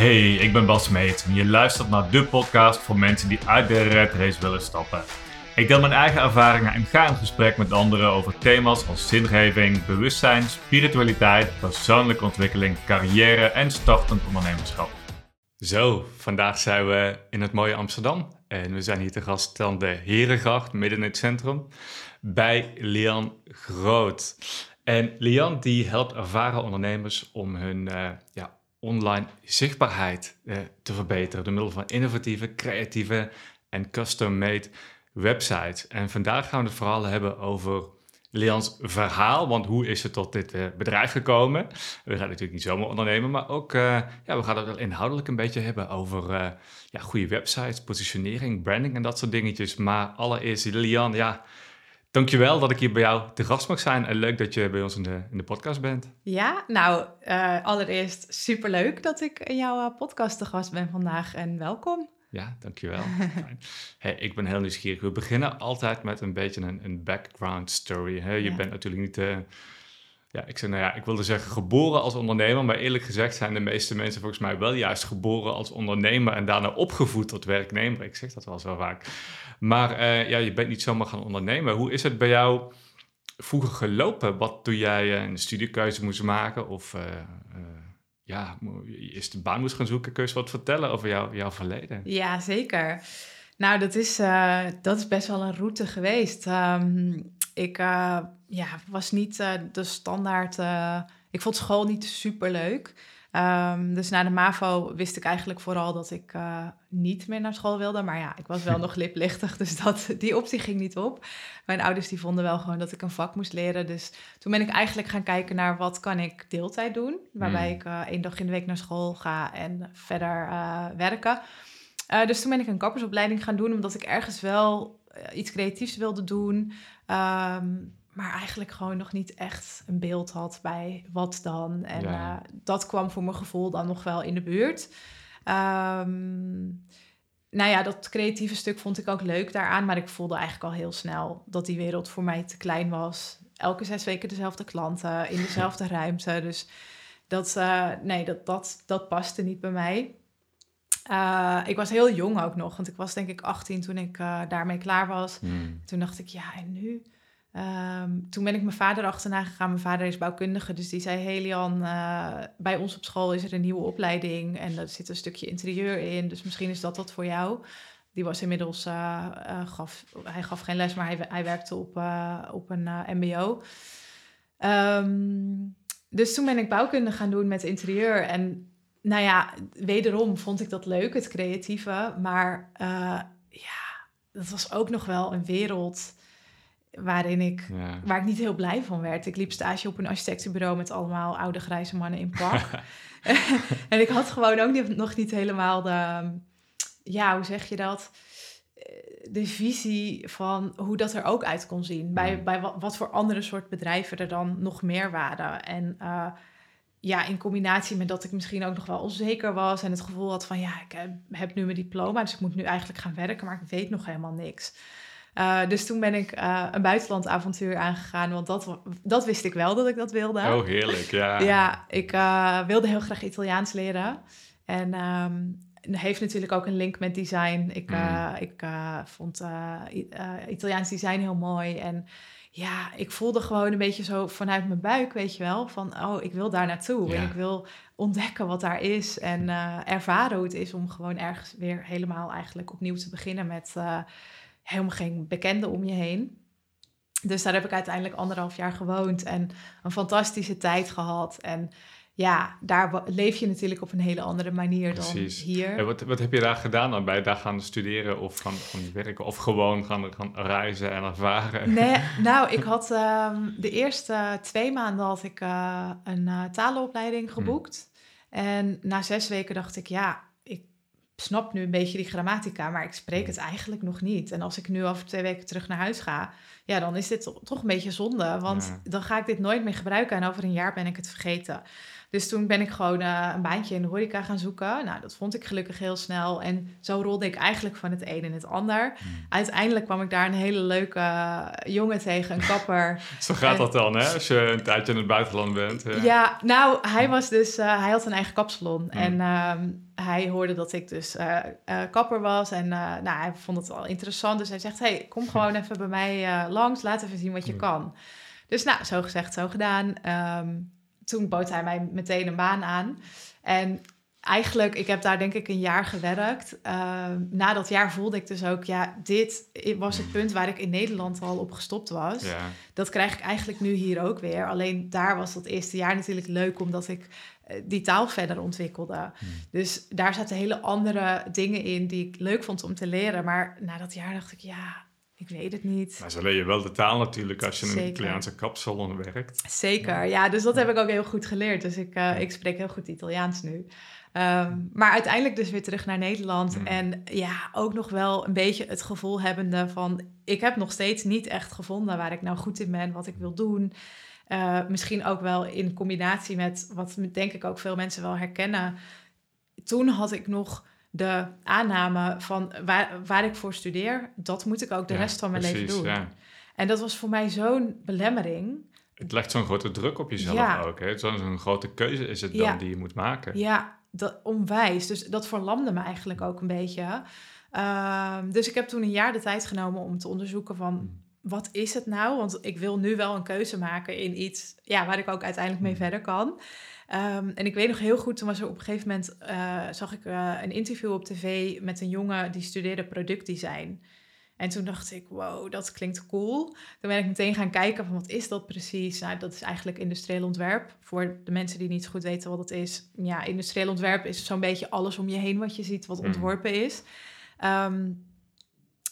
Hey, ik ben Bas Meet en je luistert naar de podcast voor mensen die uit de red race willen stappen. Ik deel mijn eigen ervaringen en ga in gesprek met anderen over thema's als zingeving, bewustzijn, spiritualiteit, persoonlijke ontwikkeling, carrière en startend ondernemerschap. Zo, vandaag zijn we in het mooie Amsterdam en we zijn hier te gast aan de Herengracht, midden in het centrum, bij Lian Groot. En Lian die helpt ervaren ondernemers om hun uh, ja, online zichtbaarheid uh, te verbeteren door middel van innovatieve, creatieve en custom-made websites. En vandaag gaan we het vooral hebben over Lians verhaal, want hoe is het tot dit uh, bedrijf gekomen? We gaan natuurlijk niet zomaar ondernemen, maar ook, uh, ja, we gaan het wel inhoudelijk een beetje hebben over uh, ja, goede websites, positionering, branding en dat soort dingetjes. Maar allereerst, Lian, ja, Dankjewel dat ik hier bij jou te gast mag zijn en leuk dat je bij ons in de, in de podcast bent. Ja, nou, uh, allereerst superleuk dat ik in jouw podcast te gast ben vandaag en welkom. Ja, dankjewel. hey, ik ben heel nieuwsgierig. We beginnen altijd met een beetje een, een background story. Hè? Je bent natuurlijk niet... Uh, ja, ik, zeg, nou ja, ik wilde zeggen geboren als ondernemer, maar eerlijk gezegd zijn de meeste mensen volgens mij wel juist geboren als ondernemer en daarna opgevoed tot werknemer. Ik zeg dat wel zo vaak. Maar uh, ja, je bent niet zomaar gaan ondernemen. Hoe is het bij jou vroeger gelopen? Wat toen jij een studiekeuze moest maken of uh, ja, eerst een baan moest gaan zoeken? Kun je eens wat vertellen over jou, jouw verleden? Ja, zeker. Nou, dat is, dat is best wel een route geweest. Um, ik ja, was niet de standaard... ik vond school niet super leuk. Um, dus na de MAVO wist ik eigenlijk vooral dat ik uh, niet meer naar school wilde. Maar ja, ik was wel nog liplichtig, dus dat, die optie ging niet op. Mijn ouders die vonden wel gewoon dat ik een vak moest leren. Dus toen ben ik eigenlijk gaan kijken naar wat kan ik deeltijd doen. Waarbij mm. ik uh, één dag in de week naar school ga en verder uh, werken. dus toen ben ik een kappersopleiding gaan doen, omdat ik ergens wel iets creatiefs wilde doen. Um, maar eigenlijk gewoon nog niet echt een beeld had bij wat dan. En uh, dat kwam voor mijn gevoel dan nog wel in de buurt. Um, nou ja, dat creatieve stuk vond ik ook leuk daaraan, maar ik voelde eigenlijk al heel snel dat die wereld voor mij te klein was. Elke zes weken dezelfde klanten in dezelfde ruimte. Dus dat, uh, nee, dat, dat, dat paste niet bij mij. Uh, ik was heel jong ook nog, want ik was denk ik 18 toen ik daarmee klaar was. Hmm. Toen dacht ik, ja, en nu? Um, toen ben ik mijn vader achterna gegaan. Mijn vader is bouwkundige, dus die zei: Helian, uh, bij ons op school is er een nieuwe opleiding en er zit een stukje interieur in, dus misschien is dat wat voor jou. Die was inmiddels, uh, uh, gaf, hij gaf geen les, maar hij, hij werkte op, op een MBO. Um, dus toen ben ik bouwkunde gaan doen met interieur. En nou ja, wederom vond ik dat leuk, het creatieve. Maar ja, dat was ook nog wel een wereld waarin ik, waar ik niet heel blij van werd. Ik liep stage op een architectenbureau met allemaal oude grijze mannen in pak. en ik had gewoon ook niet, nog niet helemaal de, ja, hoe zeg je dat? Eh, de visie van hoe dat er ook uit kon zien. Bij, bij wat, wat, voor andere soort bedrijven er dan nog meer waren. En uh, ja, in combinatie met dat ik misschien ook nog wel onzeker was en het gevoel had van ja, ik heb nu mijn diploma, dus ik moet nu eigenlijk gaan werken, maar ik weet nog helemaal niks. Uh, dus toen ben ik uh, een buitenlandavontuur aangegaan, want dat, dat wist ik wel dat ik dat wilde. Oh, heerlijk, ja. ja, ik uh, wilde heel graag Italiaans leren. En um, heeft natuurlijk ook een link met design. Ik, mm. ik vond Italiaans design heel mooi. En ja, ik voelde gewoon een beetje zo vanuit mijn buik, weet je wel, van oh, ik wil daar naartoe. Ja. En ik wil ontdekken wat daar is en ervaren hoe het is om gewoon ergens weer helemaal eigenlijk opnieuw te beginnen met helemaal geen bekende om je heen. Dus daar heb ik uiteindelijk anderhalf jaar gewoond en een fantastische tijd gehad. En ja, daar leef je natuurlijk op een hele andere manier dan hier. En wat, wat heb je daar gedaan dan? bij daar gaan studeren of gaan, gaan werken? Of gewoon gaan, gaan reizen en ervaren? Nee, nou, ik had um, de eerste twee maanden had ik uh, een uh, talenopleiding hm. geboekt. En na zes weken dacht ik, ja, snap nu een beetje die grammatica, maar ik spreek het eigenlijk nog niet. En als ik nu over twee weken terug naar huis ga, ja, dan is dit toch een beetje zonde. Want dan ga ik dit nooit meer gebruiken en over een jaar ben ik het vergeten. Dus toen ben ik gewoon eh, een baantje in de horeca gaan zoeken. Nou, dat vond ik gelukkig heel snel. En zo rolde ik eigenlijk van het een in het ander. Hmm. Uiteindelijk kwam ik daar een hele leuke eh, jongen tegen, een kapper. Zo gaat dat dan, hè? Als je een tijdje in het buitenland bent. Ja, ja nou, hij was dus... uh, hij had een eigen kapsalon. En ehm, hij hoorde dat ik dus kapper was. En nou, hij vond het wel interessant. Dus hij zegt, hey, kom gewoon even bij mij langs. Laat even zien wat je kan. Dus nou, zo gezegd, zo gedaan. Um, toen bood hij mij meteen een baan aan. En eigenlijk, ik heb daar denk ik een jaar gewerkt. Uh, na dat jaar voelde ik dus ook, ja, dit was het punt waar ik in Nederland al op gestopt was. Ja. Dat krijg ik eigenlijk nu hier ook weer. Alleen daar was dat eerste jaar natuurlijk leuk, omdat ik eh, die taal verder ontwikkelde. Hmm. Dus daar zaten hele andere dingen in die ik leuk vond om te leren. Maar na dat jaar dacht ik, ja, ik weet het niet. Maar leer je wel de taal natuurlijk als je in een Italiaanse kapsalon werkt. Zeker, ja. Dus dat heb ik ook heel goed geleerd. Dus ik, uh, ik spreek heel goed Italiaans nu. Um, maar uiteindelijk dus weer terug naar Nederland. Mm. En ja, ook nog wel een beetje het gevoel hebbende van... ik heb nog steeds niet echt gevonden waar ik nou goed in ben, wat ik wil doen. Uh, misschien ook wel in combinatie met wat denk ik ook veel mensen wel herkennen. Toen had ik nog de aanname van waar, waar ik voor studeer, dat moet ik ook de rest van mijn leven doen. Ja. En dat was voor mij zo'n belemmering. Het legt zo'n grote druk op jezelf ook. Zo'n grote keuze is het dan die je moet maken. Ja, dat, onwijs. Dus dat verlamde me eigenlijk ook een beetje. Ehm, dus ik heb toen een jaar de tijd genomen om te onderzoeken van... Hmm. Wat is het nou? Want ik wil nu wel een keuze maken in iets ja, waar ik ook uiteindelijk mee hmm. verder kan. Ehm, en ik weet nog heel goed, toen was er op een gegeven moment, uh, zag ik uh, een interview op tv met een jongen die studeerde productdesign. En toen dacht ik, wow, dat klinkt cool. Toen ben ik meteen gaan kijken van wat is dat precies? Nou, dat is eigenlijk industrieel ontwerp. Voor de mensen die niet goed weten wat het is. Ja, industrieel ontwerp is zo'n beetje alles om je heen wat je ziet wat hmm. ontworpen is. Um,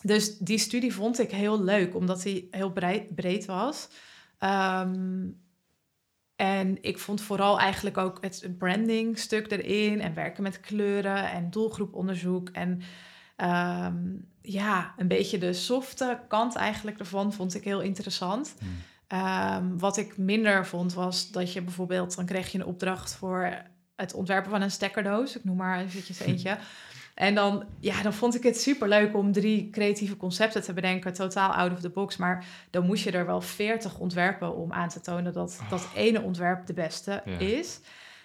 dus die studie vond ik heel leuk, omdat die heel breed, breed was. Um, en ik vond vooral eigenlijk ook het branding stuk erin en werken met kleuren en doelgroeponderzoek. En um, ja, een beetje de softe kant eigenlijk ervan vond ik heel interessant. Hmm. Um, wat ik minder vond was dat je bijvoorbeeld, dan kreeg je een opdracht voor het ontwerpen van een stekkerdoos. Ik noem maar eventjes eentje. En dan, ja, dan vond ik het super leuk om drie creatieve concepten te bedenken, totaal out of the box. Maar dan moest je er wel veertig ontwerpen om aan te tonen dat dat oh. ene ontwerp de beste is.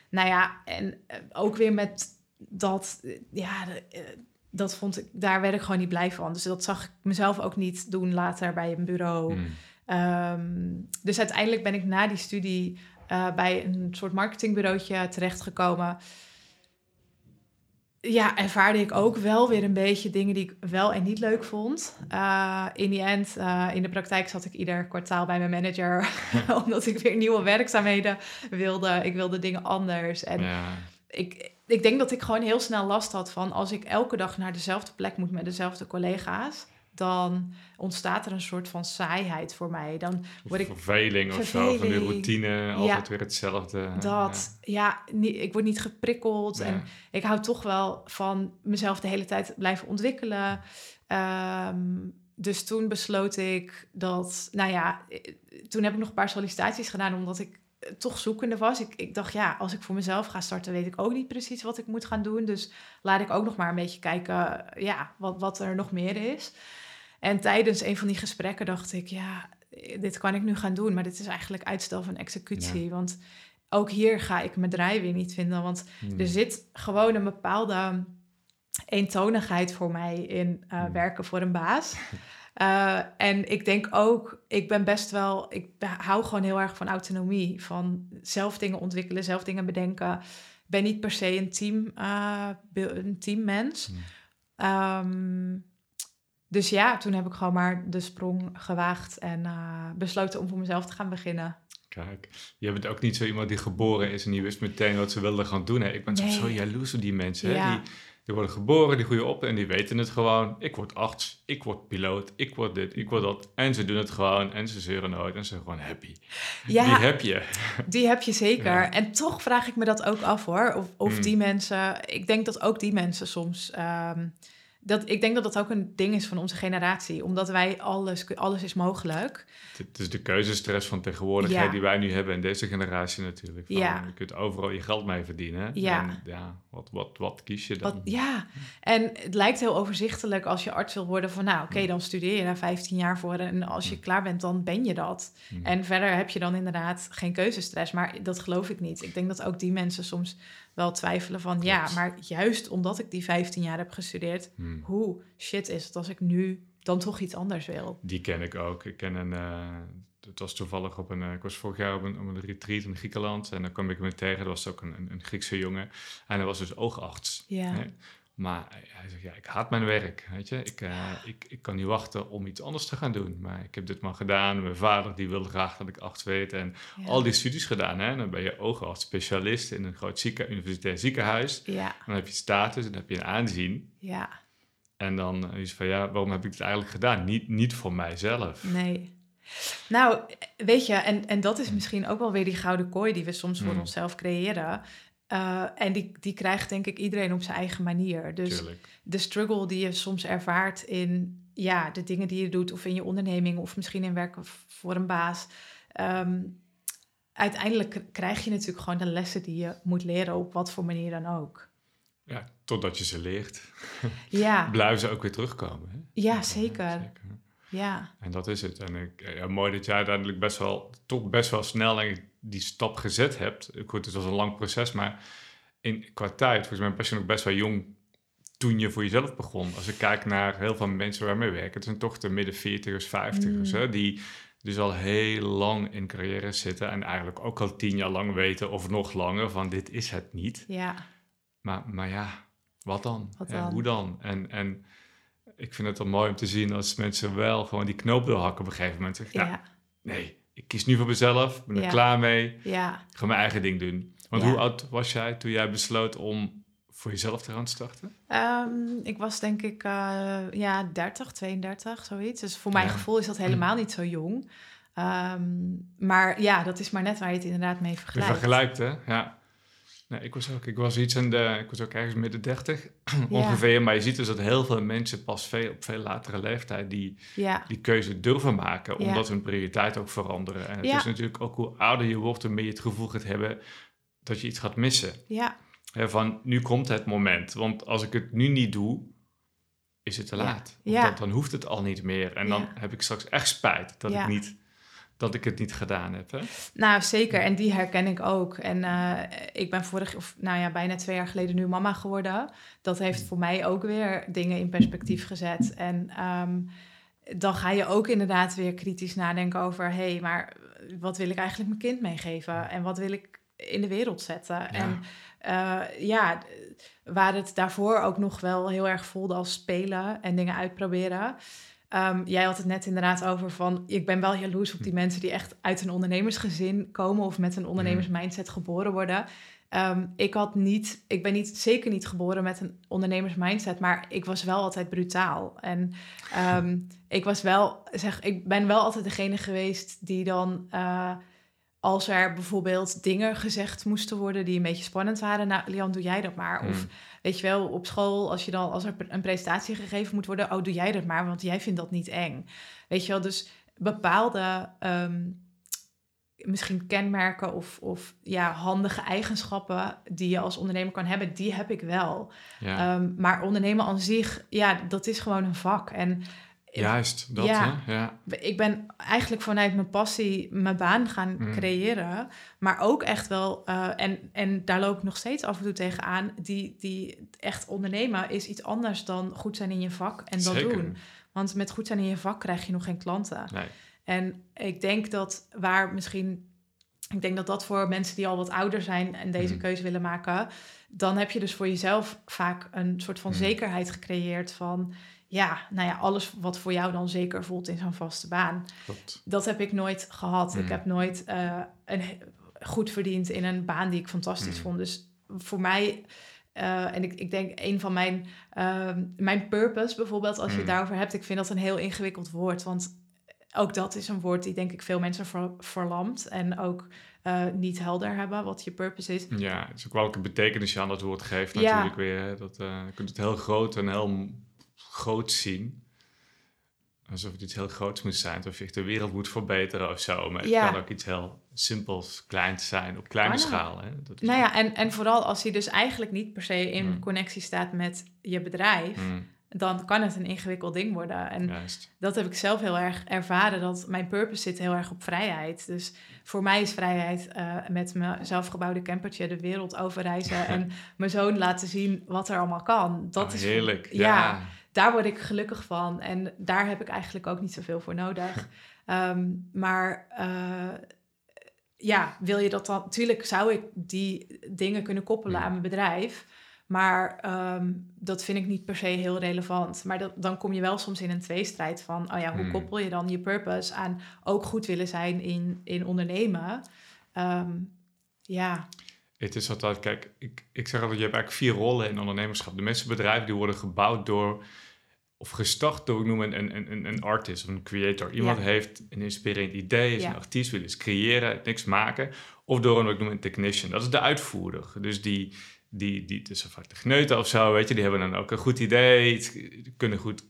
Nou ja, en eh, ook weer met dat, eh, ja, eh, dat vond ik, daar werd ik gewoon niet blij van. Dus dat zag ik mezelf ook niet doen later bij een bureau. Hmm. Ehm, dus uiteindelijk ben ik na die studie bij een soort marketingbureautje terechtgekomen ja, ervaarde ik ook wel weer een beetje dingen die ik wel en niet leuk vond. Uh, in die end, uh, in de praktijk zat ik ieder kwartaal bij mijn manager, omdat ik weer nieuwe werkzaamheden wilde. Ik wilde dingen anders. En ja. ik, ik denk dat ik gewoon heel snel last had van als ik elke dag naar dezelfde plek moet met dezelfde collega's dan ontstaat er een soort van saaiheid voor mij. Dan word ik verveling of zo, van de routine, altijd weer hetzelfde. Dat, ja, niet, ik word niet geprikkeld en ik hou toch wel van mezelf de hele tijd blijven ontwikkelen. Ehm, dus toen besloot ik dat, nou ja, toen heb ik nog een paar sollicitaties gedaan omdat ik toch zoekende was. Ik, ik dacht, ja, als ik voor mezelf ga starten, weet ik ook niet precies wat ik moet gaan doen. Dus laat ik ook nog maar een beetje kijken, ja, wat, wat er nog meer is. En tijdens een van die gesprekken dacht ik, ja, dit kan ik nu gaan doen, maar dit is eigenlijk uitstel van executie. Want ook hier ga ik mijn draai weer niet vinden, want hmm. er zit gewoon een bepaalde eentonigheid voor mij in uh, werken voor een baas. Uh, en ik denk ook, ik ben best wel, ik hou gewoon heel erg van autonomie, van zelf dingen ontwikkelen, zelf dingen bedenken. Ik ben niet per se een team, uh, een teammens. Hmm. Um, dus ja, toen heb ik gewoon maar de sprong gewaagd en uh, besloten om voor mezelf te gaan beginnen. Kijk, je bent ook niet zo iemand die geboren is en die wist meteen wat ze wilden gaan doen. Hè? Ik ben zo jaloers op die mensen. Hè? Die, die worden geboren, die groeien op en die weten het gewoon. Ik word arts, ik word piloot, ik word dit, ik word dat. En ze doen het gewoon en ze zeuren nooit en ze zijn gewoon happy. Ja, die heb je. Die heb je zeker. En toch vraag ik me dat ook af hoor. Of, of mm. die mensen, ik denk dat ook die mensen soms... Um, dat, ik denk dat dat ook een ding is van onze generatie. Omdat wij alles, alles is mogelijk. Het is de keuzestress van tegenwoordigheid die wij nu hebben in deze generatie natuurlijk. Van, Ja. Je kunt overal je geld mee verdienen. Ja. En ja, wat, wat, wat kies je dan? Wat, ja, en het lijkt heel overzichtelijk als je arts wil worden van nou oké, dan studeer je daar 15 jaar voor en als je klaar bent dan ben je dat. En verder heb je dan inderdaad geen keuzestress, maar dat geloof ik niet. Ik denk dat ook die mensen soms wel twijfelen van ja, maar juist omdat ik die 15 jaar heb gestudeerd, Hmm. hoe shit is het als ik nu dan toch iets anders wil? Die ken ik ook. Ik ken een. eh, het was toevallig op een. eh, ik was vorig jaar op een, op een retreat in Griekenland. En dan kwam ik hem tegen. Er was ook een, een, een Griekse jongen. En hij was dus oogarts. Ja. hè. Maar hij- zegt: Ja, ik haat mijn werk. Weet je, ik, eh, ik, ik kan niet wachten om iets anders te gaan doen. Maar ik heb dit maar gedaan. Mijn vader die wilde graag dat ik arts werd. En Ja. al die studies gedaan. Hè. Dan ben je oogarts specialist in een groot zieke, universitair ziekenhuis. Ja, Dan heb je status en dan heb je een aanzien. ja, En dan is van ja, waarom heb ik het eigenlijk gedaan? Niet, niet voor mijzelf. nee. Nou, weet je, en, en dat is misschien ook wel weer die gouden kooi die we soms voor Hmm. onszelf creëren. Eh, en die, die krijgt denk ik iedereen op zijn eigen manier. Dus Tuurlijk. de struggle die je soms ervaart in ja, de dingen die je doet, of in je onderneming, of misschien in werken voor een baas. ehm, uiteindelijk krijg je natuurlijk gewoon de lessen die je moet leren, op wat voor manier dan ook. Ja, totdat je ze leert, Ja, blijven ze ook weer terugkomen. Hè? ja zeker. Zeker. Ja, En dat is het. En ik, ja, mooi dat jij uiteindelijk best wel, toch best wel snel ik, die stap gezet hebt. Goed, het was een lang proces, maar in, qua tijd, volgens mij was je nog best wel jong toen je voor jezelf begon. Als ik kijk naar heel veel mensen waarmee we werken, het zijn toch de midden 40ers, 50ers, Mm. hè, die dus al heel lang in carrière zitten en eigenlijk ook al tien jaar lang weten of nog langer van dit is het niet. ja, Maar, maar ja, wat dan? Wat hoe dan? En, en ik vind het dan mooi om te zien als mensen wel gewoon die knoop doorhakken op een gegeven moment. Zeggen, ja, ja, nee, ik kies nu voor mezelf, ik ben er Ja. klaar mee, ik ja. ga mijn eigen ding doen. Want Ja. hoe oud was jij toen jij besloot om voor jezelf te gaan starten? Ehm, ik was denk ik eh, ja, 30, 32, zoiets. Dus voor mijn gevoel is dat helemaal niet zo jong. Ehm, maar ja, dat is maar net waar je het inderdaad mee Je vergelijkt. vergelijkt, hè? Ja. Nee, ik was ook, ik was iets in de, ik was ook ergens midden 30 ongeveer. Maar je ziet dus dat heel veel mensen pas veel, op veel latere leeftijd die, Ja, die keuze durven maken, omdat hun prioriteit ook veranderen. En het is natuurlijk ook hoe ouder je wordt, hoe meer je het gevoel gaat hebben dat je iets gaat missen. ja, van nu komt het moment, want als ik het nu niet doe, is het te Ja. laat. Ja. Dan, dan hoeft het al niet meer. En dan Ja. heb ik straks echt spijt dat, Ja. ik, niet, dat ik het niet gedaan heb. Hè? nou zeker. En die herken ik ook. En eh, ik ben vorig, of nou ja, bijna twee jaar geleden nu mama geworden. Dat heeft voor mij ook weer dingen in perspectief gezet. En ehm, dan ga je ook inderdaad weer kritisch nadenken over... hé, hey, maar wat wil ik eigenlijk mijn kind meegeven? En wat wil ik in de wereld zetten? En eh, ja, waar het daarvoor ook nog wel heel erg voelde als spelen en dingen uitproberen. Ehm, jij had het net inderdaad over van, ik ben wel jaloers op die mensen die echt uit een ondernemersgezin komen of met een ondernemersmindset geboren worden. Ehm, ik had niet, ik ben niet, zeker niet geboren met een ondernemersmindset, maar ik was wel altijd brutaal. En ehm, ik was wel, zeg, ik ben wel altijd degene geweest die dan, eh, als er bijvoorbeeld dingen gezegd moesten worden die een beetje spannend waren, nou, Lian, doe jij dat maar. Of Mm. weet je wel, op school, als je dan, als er een presentatie gegeven moet worden, oh, doe jij dat maar, want jij vindt dat niet eng. Weet je wel, dus bepaalde ehm, misschien kenmerken of, of ja, handige eigenschappen die je als ondernemer kan hebben, die heb ik wel. Ja. Ehm, maar ondernemen aan zich, ja, dat is gewoon een vak. En Juist, dat ja. hè? Ja. ik ben eigenlijk vanuit mijn passie mijn baan gaan Mm. creëren. Maar ook echt wel, eh, en, en daar loop ik nog steeds af en toe tegenaan. Die, die echt ondernemen is iets anders dan goed zijn in je vak en dat Zeker. doen. Want met goed zijn in je vak krijg je nog geen klanten. Nee. En ik denk dat waar misschien. Ik denk dat dat voor mensen die al wat ouder zijn en deze Mm. keuze willen maken, dan heb je dus voor jezelf vaak een soort van Mm. zekerheid gecreëerd van, ja, nou ja, alles wat voor jou dan zeker voelt in zo'n vaste baan. Klopt. Dat heb ik nooit gehad. Mm. Ik heb nooit eh, een, goed verdiend in een baan die ik fantastisch Mm. vond. Dus voor mij, eh, en ik, ik denk een van mijn, ehm, mijn purpose bijvoorbeeld, als je het Mm. daarover hebt, ik vind dat een heel ingewikkeld woord. Want ook dat is een woord die denk ik veel mensen ver, verlamt en ook eh, niet helder hebben wat je purpose is. Ja, het is ook welke betekenis je aan dat woord geeft Ja. natuurlijk weer. hè. Dat, je kunt het heel groot en heel groot zien. Alsof het iets heel groots moet zijn, alsof je echt de wereld moet verbeteren of zo. Maar het kan ook iets heel simpels, kleins zijn, op kleine ook. schaal. Hè? Dat is Nou ja, en, en vooral als hij dus eigenlijk niet per se in Hmm. connectie staat met je bedrijf, Mm, dan kan het een ingewikkeld ding worden. En juist. dat heb ik zelf heel erg ervaren, dat mijn purpose zit heel erg op vrijheid. Dus voor mij is vrijheid eh, met mijn zelfgebouwde campertje de wereld overreizen en mijn zoon laten zien wat er allemaal kan. Dat Oh, is heerlijk. ja. Ja. Daar word ik gelukkig van. En daar heb ik eigenlijk ook niet zoveel voor nodig. Ehm, maar eh, ja, wil je dat dan... Natuurlijk zou ik die dingen kunnen koppelen aan mijn bedrijf. Maar ehm, dat vind ik niet per se heel relevant. Maar dat, dan kom je wel soms in een tweestrijd van... oh ja, hoe Hmm. koppel je dan je purpose aan ook goed willen zijn in, in ondernemen? Ehm, ja, Het is altijd, kijk, ik, ik zeg altijd, je hebt eigenlijk vier rollen in ondernemerschap. De meeste bedrijven die worden gebouwd door, of gestart door, ik noem een, een, een, een artist of een creator. Iemand Ja. heeft een inspirerend idee, is Ja. een artiest, wil iets creëren, niks maken. Of door een, wat ik noem een technician, dat is de uitvoerder. Dus die, die, die is vaak de gneuten of zo, weet je, die hebben dan ook een goed idee, iets, kunnen goed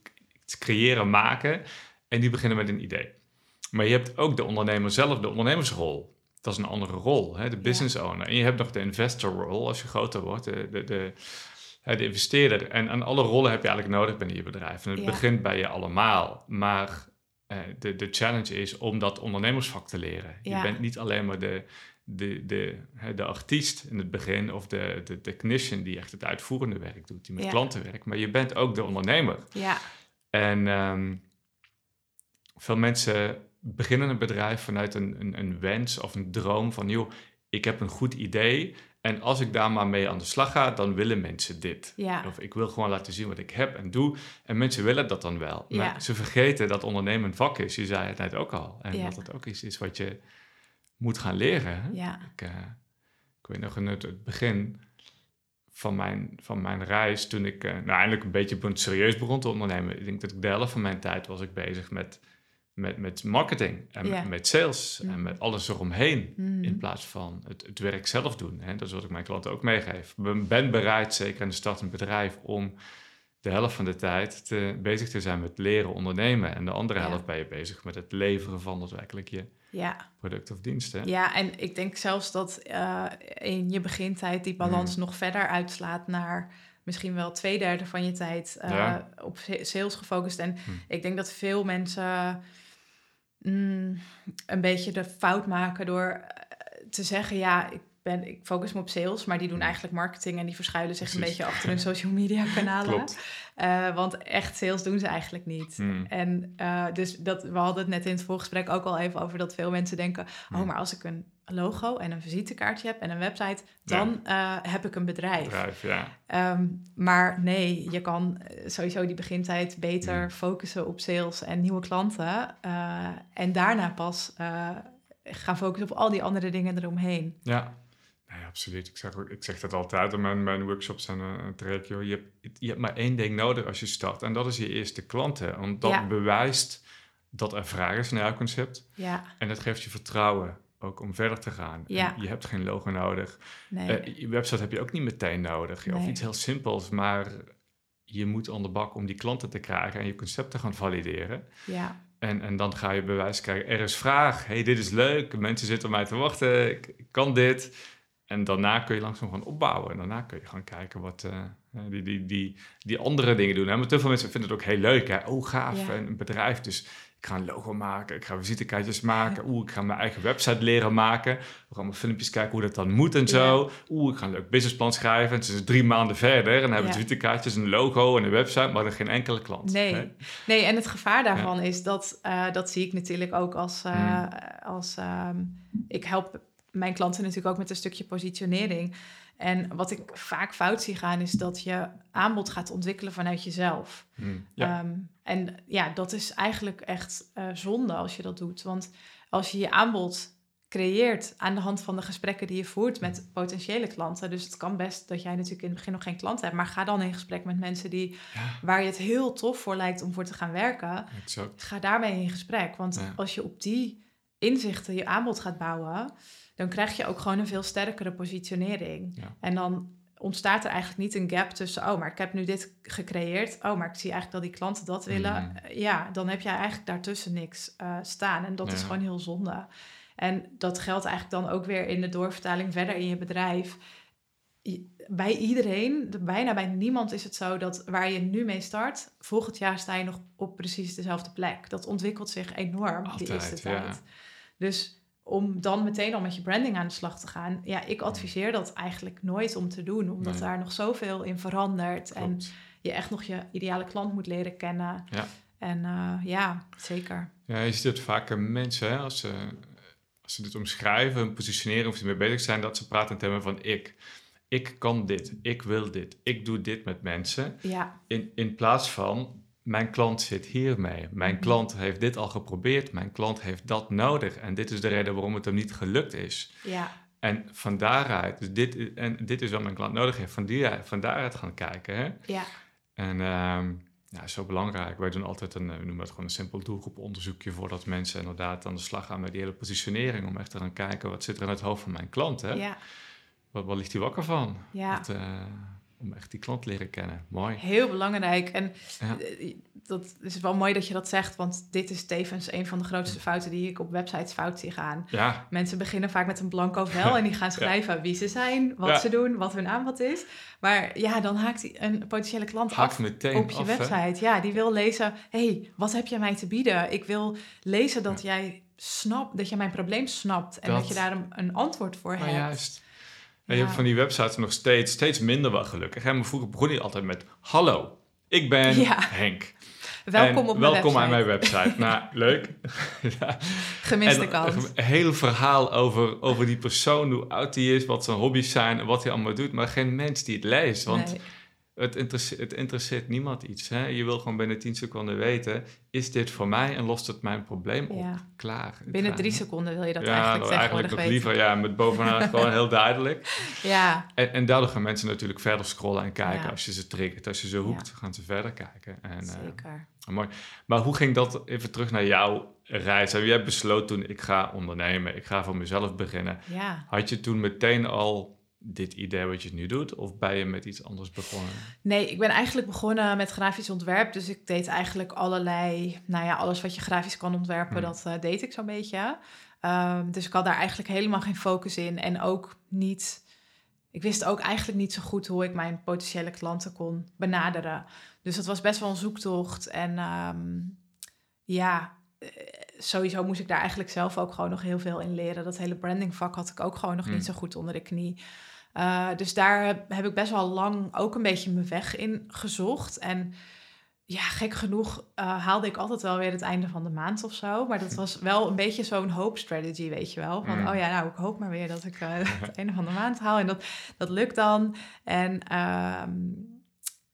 iets creëren, maken. En die beginnen met een idee. Maar je hebt ook de ondernemer zelf, de ondernemersrol. Dat is een andere rol, hè? de business owner. En je hebt nog de investor rol als je groter wordt, de, de, de, de investeerder. En aan alle rollen heb je eigenlijk nodig binnen je bedrijf. En het Ja. begint bij je allemaal. Maar eh, de, de challenge is om dat ondernemersvak te leren. Ja. Je bent niet alleen maar de, de, de, de artiest in het begin of de, de technician die echt het uitvoerende werk doet, die met Ja. klanten werkt. Maar je bent ook de ondernemer. ja, En ehm, veel mensen beginnen een bedrijf vanuit een, een, een wens of een droom van, joh, ik heb een goed idee en als ik daar maar mee aan de slag ga, dan willen mensen dit. ja, Of ik wil gewoon laten zien wat ik heb en doe. En mensen willen dat dan wel. Maar Ja. ze vergeten dat ondernemen een vak is. Je zei het net ook al. En Ja. dat het ook iets is wat je moet gaan leren. Ik, eh, ik weet nog in het, het begin van mijn, van mijn reis, toen ik eh, nou, eindelijk een beetje be- serieus begon te ondernemen. Ik denk dat ik de helft van mijn tijd was ik bezig met, met, met marketing en met, met sales en Mhm. met alles eromheen. Mhm. In plaats van het, het werk zelf doen. Hè? Dat is wat ik mijn klanten ook meegeef. Ik ben bereid, zeker in de start een bedrijf, om de helft van de tijd te, bezig te zijn met leren ondernemen. En de andere Ja. helft ben je bezig met het leveren van daadwerkelijk je ja. product of dienst. Hè? Ja, en ik denk zelfs dat eh, in je begintijd die balans nog verder uitslaat naar misschien wel twee derde van je tijd eh, Ja. op sa- sales gefocust. En ik denk dat veel mensen mm, een beetje de fout maken door eh, te zeggen, ja, ik, ben, ik focus me op sales, maar die doen Hm. eigenlijk marketing en die verschuilen zich een beetje achter hun social media kanalen. Eh, want echt sales doen ze eigenlijk niet. Hmm. En eh, dus dat, we hadden het net in het voorgesprek ook al even over dat veel mensen denken: oh, maar als ik een logo en een visitekaartje heb en een website, dan eh, heb ik een bedrijf. Bedrijf, ja. Ehm, maar nee, je kan eh, sowieso die begintijd beter Hmm. focussen op sales en nieuwe klanten. eh, en daarna pas eh, gaan focussen op al die andere dingen eromheen. Ja. Nee, absoluut. Ik zeg, ik zeg dat altijd in mijn, mijn workshops en uh, traject. Joh. Je, hebt, je hebt maar één ding nodig als je start. En dat is je eerste klanten. Want dat Ja. bewijst dat er vraag is naar jouw concept. Ja, En dat geeft je vertrouwen ook om verder te gaan. Ja. Je hebt geen logo nodig. nee. Eh, je website heb je ook niet meteen nodig. Of Nee. iets heel simpels. Maar je moet aan de bak om die klanten te krijgen en je concept te gaan valideren. ja, En, en dan ga je bewijs krijgen, er is vraag, hey, dit is leuk, mensen zitten op mij te wachten, ik, ik kan dit. En daarna kun je langzaam gaan opbouwen. En daarna kun je gaan kijken wat eh, eh, die, die, die, die andere dingen doen. Hè? Maar te veel mensen vinden het ook heel leuk. Hè? Oh, gaaf, Ja. een bedrijf. Dus ik ga een logo maken, ik ga visitekaartjes maken. Oeh, ik ga mijn eigen website leren maken. We gaan allemaal filmpjes kijken hoe dat dan moet en zo. Oeh, ik ga een leuk businessplan schrijven. En het is drie maanden verder. En dan hebben we Ja. visitekaartjes, een logo en een website, maar dan geen enkele klant. Nee. hè? Nee, en het gevaar daarvan is dat, eh, dat zie ik natuurlijk ook als, eh, Hmm. als ehm, ik help mijn klanten natuurlijk ook met een stukje positionering. En wat ik vaak fout zie gaan is dat je aanbod gaat ontwikkelen vanuit jezelf. Hm, Ja. Ehm, en ja, dat is eigenlijk echt eh, zonde als je dat doet. Want als je je aanbod creëert aan de hand van de gesprekken die je voert met potentiële klanten. Dus het kan best dat jij natuurlijk in het begin nog geen klant hebt, maar ga dan in gesprek met mensen die, Ja. waar je het heel tof voor lijkt om voor te gaan werken. Exact. Ga daarmee in gesprek. Want Ja. als je op die inzichten je aanbod gaat bouwen, dan krijg je ook gewoon een veel sterkere positionering. Ja. En dan ontstaat er eigenlijk niet een gap tussen, oh, maar ik heb nu dit gecreëerd. Oh, maar ik zie eigenlijk dat die klanten dat willen. Eh, Ja, dan heb jij eigenlijk daartussen niks eh, staan. En dat is gewoon heel zonde. En dat geldt eigenlijk dan ook weer in de doorvertaling verder in je bedrijf. Bij iedereen, de- bijna bij niemand is het zo dat waar je nu mee start, volgend jaar sta je nog op precies dezelfde plek. Dat ontwikkelt zich enorm die Altijd, eerste ja. tijd. Dus om dan meteen al met je branding aan de slag te gaan, ja, ik adviseer dat eigenlijk nooit om te doen, omdat Nee. daar nog zoveel in verandert en je echt nog je ideale klant moet leren kennen. Ja. En eh, ja, zeker. Ja, je ziet het vaker mensen, hè, als, ze, als ze dit omschrijven, hun positioneren of ze mee bezig zijn, dat ze praten in termen van ik. Ik kan dit, ik wil dit, ik doe dit met mensen. Ja, In, in plaats van, mijn klant zit hiermee. Mijn Mhm. klant heeft dit al geprobeerd, mijn klant heeft dat nodig. En dit is de reden waarom het hem niet gelukt is. ja, En van daaruit, dus dit, is- en dit is wat mijn klant nodig heeft, van, die, van daaruit gaan kijken. Hè? ja, En ehm ja, zo belangrijk. Wij doen altijd een, eh, we noemen het gewoon een simpel doelgroeponderzoekje voordat mensen inderdaad aan de slag gaan met die hele positionering. Om echt te gaan kijken wat zit er in het hoofd van mijn klant. Hè? ja, Wat, wat ligt hij wakker van? ja. Eh, om echt die klant leren kennen. Mooi. Heel belangrijk. En Ja. eh, dat is wel mooi dat je dat zegt, want dit is tevens een van de grootste fouten die ik op websites fout zie gaan. Ja, Mensen beginnen vaak met een blanco vel en die gaan schrijven wie ze zijn, wat ze doen, wat hun aanbod is. Maar ja, dan haakt een potentiële klant haakt af meteen op je af. hè? website. Ja, die wil lezen, hey, wat heb jij mij te bieden? Ik wil lezen dat jij snapt, dat je mijn probleem snapt en dat, Dat. je daar een, een antwoord voor Maar hebt. juist. En je hebt van die websites nog steeds, steeds minder wel gelukkig. Hè? Maar vroeger begon je altijd met... Hallo, ik ben. Henk. Welkom En op mijn welkom website. aan mijn website. nou, leuk. ja. Gemiste En kans. Een heel verhaal over, over die persoon, hoe oud die is, wat zijn hobby's zijn en wat hij allemaal doet. Maar geen mens die het leest. Want Nee. Het, interesseert, het interesseert niemand iets. Hè? Je wil gewoon binnen 10 seconden weten: is dit voor mij en lost het mijn probleem op? Ja. Klaar. Binnen drie seconden wil je dat ja, eigenlijk nou, tegenwoordig nog weten. liever ja, met bovenaan gewoon heel duidelijk. Ja, En, en daardoor gaan mensen natuurlijk verder scrollen en kijken. Ja. Als je ze triggert, als je ze hoekt, gaan ze verder kijken. En, eh, zeker. Mooi. Maar hoe ging dat even terug naar jouw reis? Heb jij besloten toen ik ga ondernemen, ik ga voor mezelf beginnen. Ja. Had je toen meteen al dit idee wat je nu doet? Of ben je met iets anders begonnen? Nee, ik ben eigenlijk begonnen met grafisch ontwerp. Dus ik deed eigenlijk allerlei, nou ja, alles wat je grafisch kan ontwerpen, Hmm. dat eh, deed ik zo'n beetje. Ehm, dus ik had daar eigenlijk helemaal geen focus in. En ook niet, ik wist ook eigenlijk niet zo goed hoe ik mijn potentiële klanten kon benaderen. Dus dat was best wel een zoektocht. En ehm, ja, eh, sowieso moest ik daar eigenlijk zelf ook gewoon nog heel veel in leren. Dat hele brandingvak had ik ook gewoon nog Hmm. niet zo goed onder de knie. Uh, dus daar heb, heb, ik best wel lang ook een beetje mijn weg in gezocht. En ja, gek genoeg uh, haalde ik altijd wel weer het einde van de maand of zo. Maar dat was wel een beetje zo'n hope strategy, weet je wel. Van, Mm. oh ja, nou, ik hoop maar weer dat ik uh, het einde van de maand haal. En dat, dat lukt dan. En uh,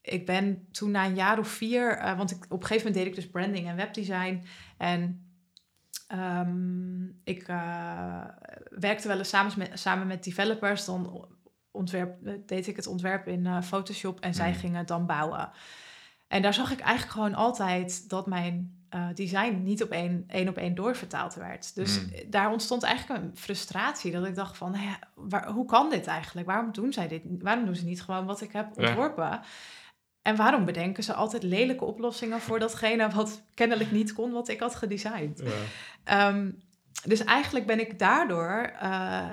ik ben toen na een jaar of vier... Want ik, op een gegeven moment deed ik dus branding en webdesign. En um, ik uh, werkte wel eens samen met, samen met developers. Dan ontwerp, deed ik het ontwerp in uh, Photoshop en zij Mm. gingen het dan bouwen. En daar zag ik eigenlijk gewoon altijd dat mijn uh, design niet op één, één op één doorvertaald werd. Dus Mm. daar ontstond eigenlijk een frustratie. Dat ik dacht van, hé, waar, hoe kan dit eigenlijk? Waarom doen zij dit? Waarom doen ze niet gewoon wat ik heb ontworpen? Ja. En waarom bedenken ze altijd lelijke oplossingen voor datgene wat kennelijk niet kon, wat ik had gedesigned? Ja. Um, dus eigenlijk ben ik daardoor uh,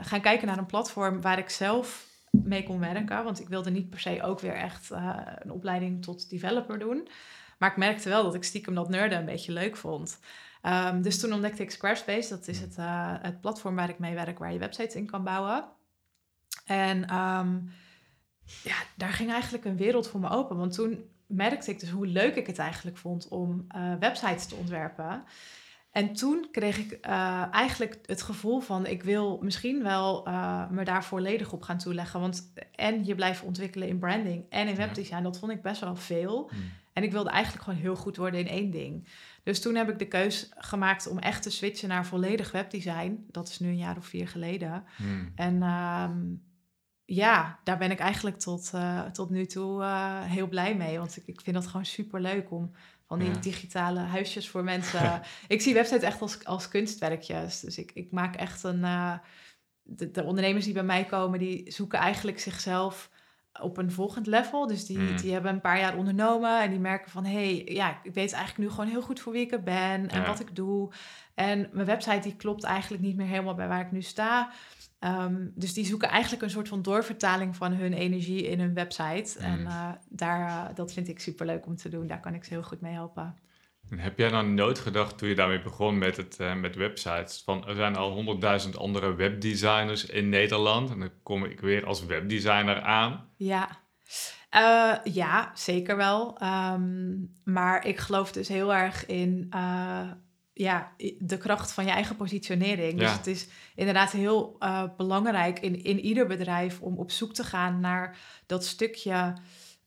gaan kijken naar een platform waar ik zelf mee kon werken. Want ik wilde niet per se ook weer echt uh, een opleiding tot developer doen. Maar ik merkte wel dat ik stiekem dat nerden een beetje leuk vond. Um, dus toen ontdekte ik Squarespace. Dat is het, uh, het platform waar ik mee werk, waar je websites in kan bouwen. En um, ja, daar ging eigenlijk een wereld voor me open. Want toen merkte ik dus hoe leuk ik het eigenlijk vond om uh, websites te ontwerpen. En toen kreeg ik uh, eigenlijk het gevoel van... ik wil misschien wel uh, me daar volledig op gaan toeleggen. Want en je blijft ontwikkelen in branding en in webdesign... dat vond ik best wel veel. Hmm. En ik wilde eigenlijk gewoon heel goed worden in één ding. Dus toen heb ik de keus gemaakt om echt te switchen naar volledig webdesign. Dat is nu een jaar of vier geleden. Hmm. En um, ja, daar ben ik eigenlijk tot, uh, tot nu toe heel blij mee. Want ik, ik vind dat gewoon super leuk om van die ja. digitale huisjes voor mensen. ik zie websites echt als, als kunstwerkjes. Dus ik, ik maak echt een. Uh, de, de, ondernemers die bij mij komen, die zoeken eigenlijk zichzelf op een volgend level. Dus die, Mm. die hebben een paar jaar ondernomen en die merken van... hé, hey, ja, ik weet eigenlijk nu gewoon heel goed voor wie ik ben en Ja. wat ik doe. En mijn website die klopt eigenlijk niet meer helemaal bij waar ik nu sta. Ehm, dus die zoeken eigenlijk een soort van doorvertaling van hun energie in hun website. En Mm. eh, daar, eh, dat vind ik superleuk om te doen. Daar kan ik ze heel goed mee helpen. En heb jij dan nooit gedacht toen je daarmee begon met, het, eh, met websites? Van er zijn al honderdduizend andere webdesigners in Nederland. En dan kom ik weer als webdesigner aan. Ja, ja zeker wel. Ehm, maar ik geloof dus heel erg in ja, de kracht van je eigen positionering. Dus het is inderdaad heel eh, belangrijk in, in ieder bedrijf om op zoek te gaan naar dat stukje.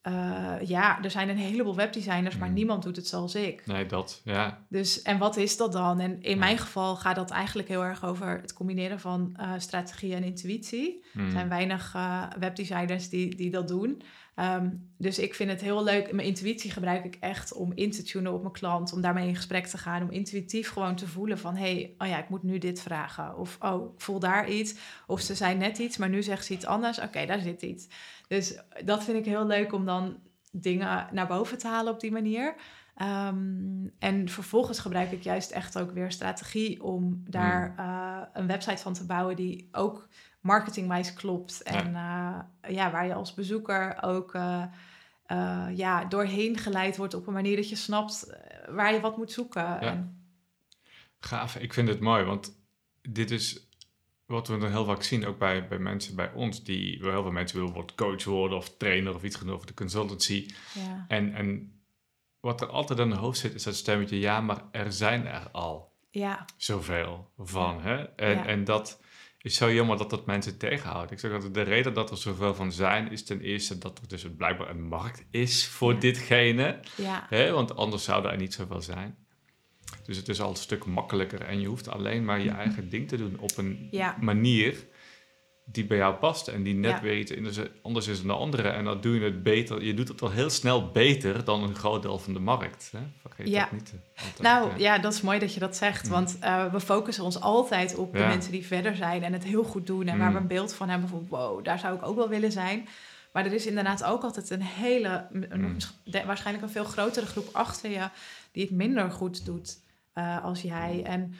eh, ja, er zijn een heleboel webdesigners, maar Mm. niemand doet het zoals ik. Nee, dat, ja. Dus, en wat is dat dan? En in Ja. mijn geval gaat dat eigenlijk heel erg over het combineren van eh, strategie en intuïtie. Er zijn weinig webdesigners die, die dat doen. Ehm, dus ik vind het heel leuk. Mijn intuïtie gebruik ik echt om in te tunen op mijn klant. Om daarmee in gesprek te gaan. Om intuïtief gewoon te voelen van... hé, hey, oh ja, ik moet nu dit vragen. Of oh, ik voel daar iets. Of ze zei net iets, maar nu zegt ze iets anders. Oké, daar zit iets. Dus dat vind ik heel leuk om dan dingen naar boven te halen op die manier. Ehm, en vervolgens gebruik ik juist echt ook weer strategie om daar eh, een website van te bouwen die ook marketingwijs klopt. En ja. ja, waar je als bezoeker ook eh, eh, ja, doorheen geleid wordt op een manier dat je snapt eh, waar je wat moet zoeken. En, Gaaf, ik vind het mooi, want dit is wat we dan heel vaak zien, ook bij, bij mensen bij ons, die heel veel mensen willen worden coach worden of trainer of iets genoeg of de consultancy. ja. En, en wat er altijd in de hoofd zit, is dat stemmetje, ja, maar er zijn er al ja, zoveel van. Hè? En, Ja. en dat is zo jammer dat dat mensen tegenhoudt. Ik zeg dat de reden dat er zoveel van zijn, is ten eerste dat er dus blijkbaar een markt is voor Ja. ditgene. ja, Hè? Want anders zouden er niet zoveel zijn. Dus het is al een stuk makkelijker en je hoeft alleen maar je eigen ding te doen op een ja, manier die bij jou past en die net Ja. weer iets anders- is dan de andere. En dan doe je het beter. Je doet het al heel snel beter dan een groot deel van de markt. Hè? Vergeet Ja. dat niet. altijd, Nou ja. ja, dat is mooi dat je dat zegt. Mm. Want eh, we focussen ons altijd op de mensen die verder zijn en het heel goed doen. En waar Mm. we een beeld van hebben van wow, daar zou ik ook wel willen zijn. Maar er is inderdaad ook altijd een hele, een- Mm. waarschijnlijk een veel grotere groep achter je die het minder goed doet eh, als jij. En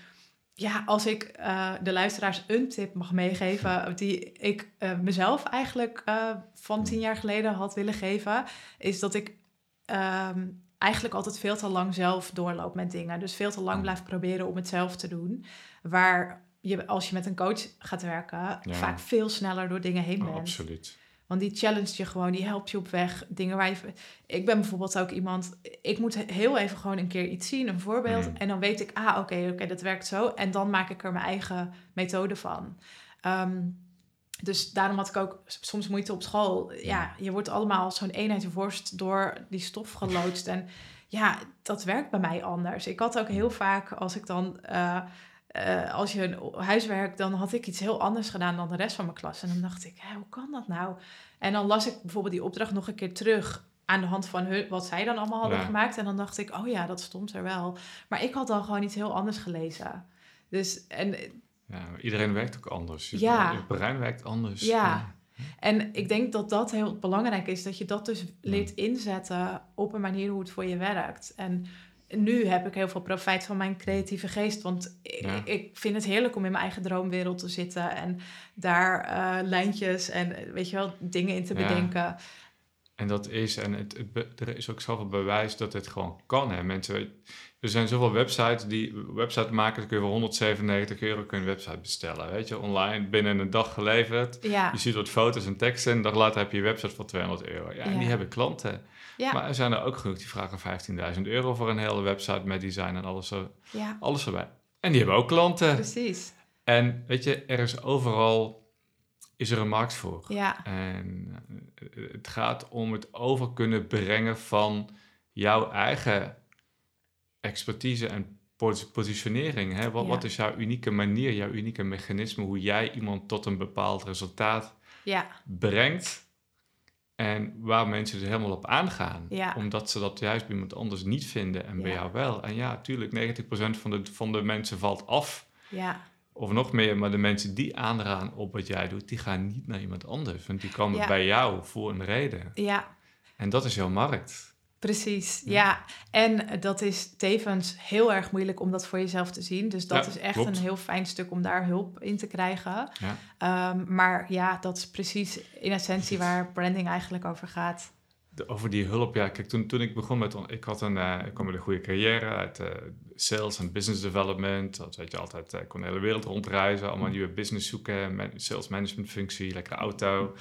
ja, als ik eh, de luisteraars een tip mag meegeven, die ik eh, mezelf eigenlijk eh, van tien jaar geleden had willen geven, is dat ik ehm, eigenlijk altijd veel te lang zelf doorloop met dingen. Dus veel te lang blijf proberen om het zelf te doen. Waar je, als je met een coach gaat werken, vaak veel sneller door dingen heen Oh, bent. absoluut. Want die challenge je gewoon, die helpt je op weg. Dingen waar je. Ik ben bijvoorbeeld ook iemand. Ik moet heel even gewoon een keer iets zien, een voorbeeld. Mm. En dan weet ik, ah, oké, oké, dat werkt zo. En dan maak ik er mijn eigen methode van. Ehm, dus daarom had ik ook soms moeite op school. Ja, je wordt allemaal als zo'n eenheid worst door die stof geloodst. En ja, dat werkt bij mij anders. Ik had ook heel vaak, als ik dan... eh, eh, als je een huiswerk, dan had ik iets heel anders gedaan dan de rest van mijn klas. En dan dacht ik, hè, hoe kan dat nou? En dan las ik bijvoorbeeld die opdracht nog een keer terug aan de hand van hun, wat zij dan allemaal hadden Ja. gemaakt. En dan dacht ik, oh ja, dat stond er wel. Maar ik had dan gewoon iets heel anders gelezen. Dus, en Ja, maar iedereen werkt ook anders. Je, Ja. je brein werkt anders. Ja. En ik denk dat dat heel belangrijk is, dat je dat dus leert inzetten op een manier hoe het voor je werkt. En nu heb ik heel veel profijt van mijn creatieve geest, want ik, Ja. ik vind het heerlijk om in mijn eigen droomwereld te zitten en daar eh, lijntjes en eh, weet je wel, dingen in te Ja. bedenken. En dat is, en het, er is ook zoveel bewijs dat het gewoon kan. Hè. Mensen, er zijn zoveel websites die websitemakers kun je voor 197 euro kun je een website bestellen. Weet je, online binnen een dag geleverd. Ja, Je ziet wat foto's en teksten en een dag later heb je je website voor 200 euro. Ja, en die hebben klanten. Ja, Maar er zijn er ook genoeg die vragen 15.000 euro voor een hele website met design en alles, er- ja, alles erbij. En die hebben ook klanten. precies. En weet je, er is overal is er een markt voor. Ja, En eh, het gaat om het over kunnen brengen van jouw eigen expertise en pos- positionering. Hè? Wat, Ja. wat is jouw unieke manier, jouw unieke mechanisme, hoe jij iemand tot een bepaald resultaat ja, brengt en waar mensen er helemaal op aangaan. Ja. Omdat ze dat juist bij iemand anders niet vinden en bij Ja. jou wel. En ja, tuurlijk, 90% van de, van de mensen valt af ja, Of nog meer, maar de mensen die aanraden op wat jij doet, die gaan niet naar iemand anders. Want die komen bij jou voor een reden. Ja, En dat is jouw markt. Precies. Ja. Ja. en dat is tevens heel erg moeilijk om dat voor jezelf te zien. Dus dat Ja, is echt klopt. een heel fijn stuk om daar hulp in te krijgen. Ja. Ehm, maar ja, dat is precies in essentie waar branding eigenlijk over gaat. De- over die hulp, ja, kijk, toen, toen ik begon met, ik had een, eh, ik kwam met een goede carrière uit eh, sales en business development. Dat weet je altijd, eh, ik kon de hele wereld rondreizen, allemaal nieuwe business zoeken, man- sales management functie, lekkere auto.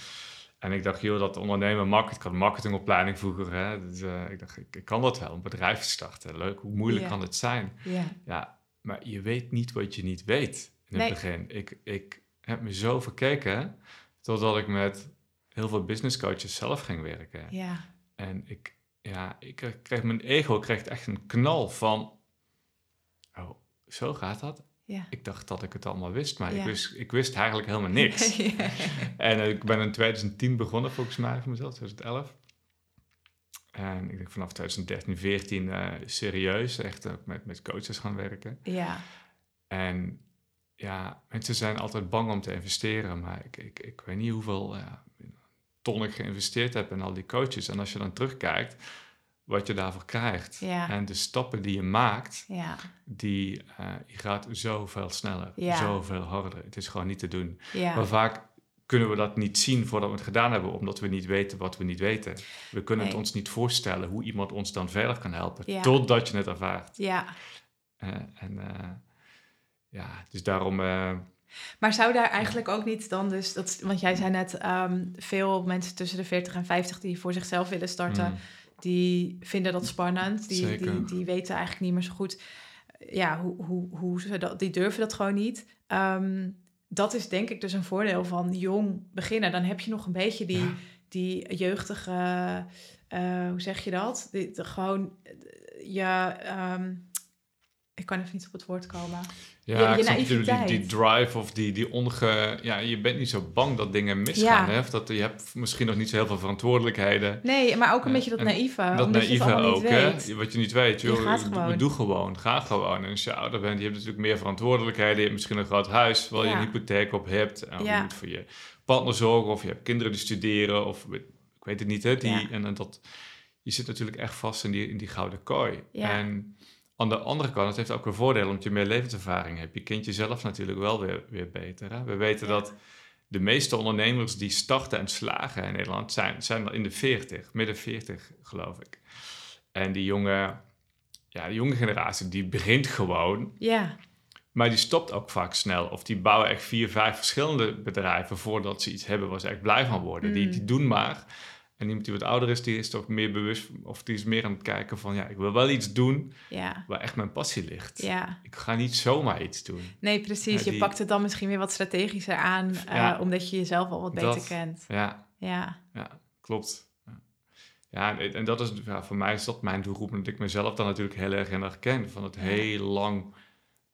En ik dacht, joh, dat ondernemen makkelijk. Ik had een marketingopleiding vroeger, hè. Dus eh, ik dacht, ik, ik kan dat wel, een bedrijf starten. Leuk, hoe moeilijk kan het zijn? Ja, Ja, maar je weet niet wat je niet weet in het begin. Ik, ik heb me zo verkeken, totdat ik met heel veel business coaches zelf ging werken. ja, En ik, ja, ik kreeg- kreeg mijn ego kreeg echt een knal van, oh, zo gaat dat? Ja. Ik dacht dat ik het allemaal wist, maar ik, wist, ik wist eigenlijk helemaal niks. En eh, ik ben in 2010 begonnen, volgens mij, voor mezelf, 2011. En ik denk vanaf 2013, 14 eh, serieus, echt ook met, met coaches gaan werken. ja, En ja, mensen zijn altijd bang om te investeren, maar ik, ik, ik weet niet hoeveel ton ik geïnvesteerd heb in al die coaches. En als je dan terugkijkt, wat je daarvoor krijgt Ja. en de stappen die je maakt, ja, die, eh, je gaat zoveel sneller, Ja. zoveel harder. Het is gewoon niet te doen. Maar vaak kunnen we dat niet zien voordat we het gedaan hebben, omdat we niet weten wat we niet weten. We kunnen het ons niet voorstellen hoe iemand ons dan verder kan helpen, totdat je het ervaart. ja. Eh, en eh, ja, dus daarom... Maar zou daar eigenlijk ook niet dan dus, dat, want jij zei net, ehm, veel mensen tussen de 40 en 50 die voor zichzelf willen starten, mm, die vinden dat spannend. Die, die, die weten eigenlijk niet meer zo goed, ja, hoe, hoe, hoe ze dat, die durven dat gewoon niet. Ehm, dat is denk ik dus een voordeel van jong beginnen. Dan heb je nog een beetje die, Ja. die jeugdige, eh, hoe zeg je dat? Die, de, gewoon, eh, je, ehm, ik kan even niet op het woord komen. Ja, Je- je ik snap natuurlijk die, die drive of die, die onge... Ja, je bent niet zo bang dat dingen misgaan. Ja. Hè? Of dat, je hebt misschien nog niet zo heel veel verantwoordelijkheden. Nee, maar ook een Ja, beetje dat en naïeve. dat je naïeve ook, hè? Wat je niet weet, Je joh. gaat doe- gewoon. Doe gewoon, ga gewoon. En als je ouder bent, je hebt natuurlijk meer verantwoordelijkheden. Je hebt misschien een groot huis waar je een hypotheek op hebt. En Ja. je moet voor je partner zorgen. Of je hebt kinderen die studeren. Of ik weet het niet, hè? Die. En, dan dat, je zit natuurlijk echt vast in die, in die gouden kooi. Ja. En aan de andere kant, het heeft ook weer voordelen omdat je meer levenservaring hebt. Je kent jezelf natuurlijk wel weer, weer beter. Hè? We weten Ja. dat de meeste ondernemers die starten en slagen in Nederland zijn, zijn in de 40, midden 40 geloof ik. En die jonge, ja, die jonge generatie die begint gewoon, Ja, maar die stopt ook vaak snel. Of die bouwen echt vier, vijf verschillende bedrijven voordat ze iets hebben waar ze echt blij van worden. Die, Mm. die doen maar. En iemand die wat ouder is, die is toch meer bewust, of die is meer aan het kijken van, ja, ik wil wel iets doen ja, waar echt mijn passie ligt. ja. Ik ga niet zomaar iets doen. Nee, precies. Ja, Je die- pakt het dan misschien weer wat strategischer aan, eh, omdat je jezelf al wat beter Dat- kent. Ja, Ja, ja klopt. Ja, en, en dat is, ja, voor mij is dat mijn doelgroep, omdat ik mezelf dan natuurlijk heel erg in herken. Van het heel lang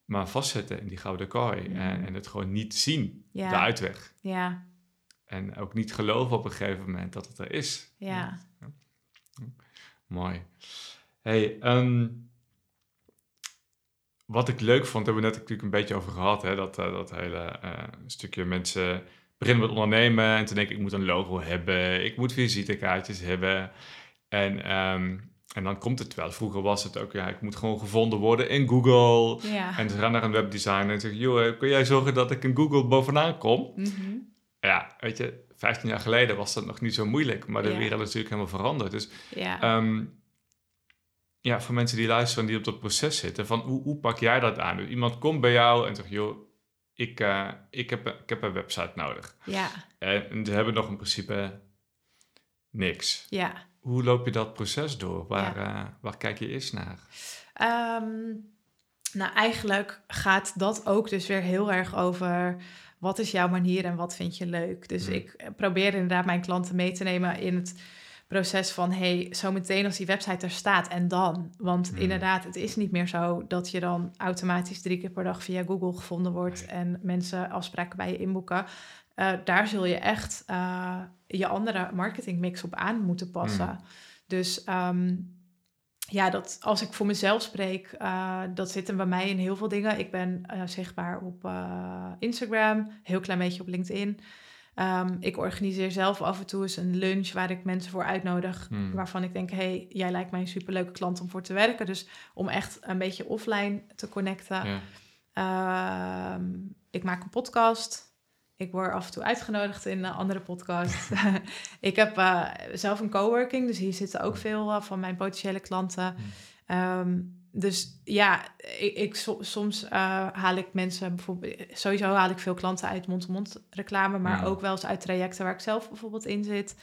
maar vastzitten in die gouden kooi. En, en het gewoon niet zien, de uitweg. ja, En ook niet geloven op een gegeven moment dat het er is. ja. Mooi. Hey, ehm, wat ik leuk vond, hebben we net natuurlijk een beetje over gehad. Hè? Dat, eh, dat hele eh, stukje mensen beginnen met ondernemen. En toen denk ik, ik moet een logo hebben. Ik moet visitekaartjes hebben. En, ehm, en dan komt het wel. Vroeger was het ook, ja, ik moet gewoon gevonden worden in Google. ja. En ze gaan naar een webdesigner en zeggen, joh, kun jij zorgen dat ik in Google bovenaan kom? Mhm. Ja, weet je, 15 jaar geleden was dat nog niet zo moeilijk. Maar de Ja. wereld is natuurlijk helemaal veranderd. Dus ja. Ehm, ja, voor mensen die luisteren en die op dat proces zitten, van hoe, hoe pak jij dat aan? Dus iemand komt bij jou en zegt, joh, ik, eh, ik, heb, een- ik heb een website nodig. ja, En ze hebben nog in principe niks. ja. Hoe loop je dat proces door? Waar, Ja. eh, waar kijk je eerst naar? Ehm, nou, eigenlijk gaat dat ook dus weer heel erg over wat is jouw manier en wat vind je leuk. Dus Mm. ik probeer inderdaad mijn klanten mee te nemen in het proces van hey, zometeen als die website er staat en dan. Want Mm. inderdaad, het is niet meer zo dat je dan automatisch drie keer per dag via Google gevonden wordt en mensen afspraken bij je inboeken. Eh, daar zul je echt eh, je andere marketingmix op aan moeten passen. Mm. Dus ehm, ja, dat als ik voor mezelf spreek, uh, dat zit er bij mij in heel veel dingen. Ik ben uh, zichtbaar op uh, Instagram, heel klein beetje op LinkedIn. Um, ik organiseer zelf af en toe eens een lunch waar ik mensen voor uitnodig. Hmm. Waarvan ik denk, hey, jij lijkt mij een superleuke klant om voor te werken. Dus om echt een beetje offline te connecten. Ja. Um, ik maak een podcast. Ik word af en toe uitgenodigd in uh, andere podcasts. ik heb uh, zelf een coworking, dus hier zitten ook veel uh, van mijn potentiële klanten. Um, dus ja, ik, ik so, soms haal ik mensen bijvoorbeeld, sowieso haal ik veel klanten uit mond-to-mond reclame, maar ook wel eens uit trajecten waar ik zelf bijvoorbeeld in zit.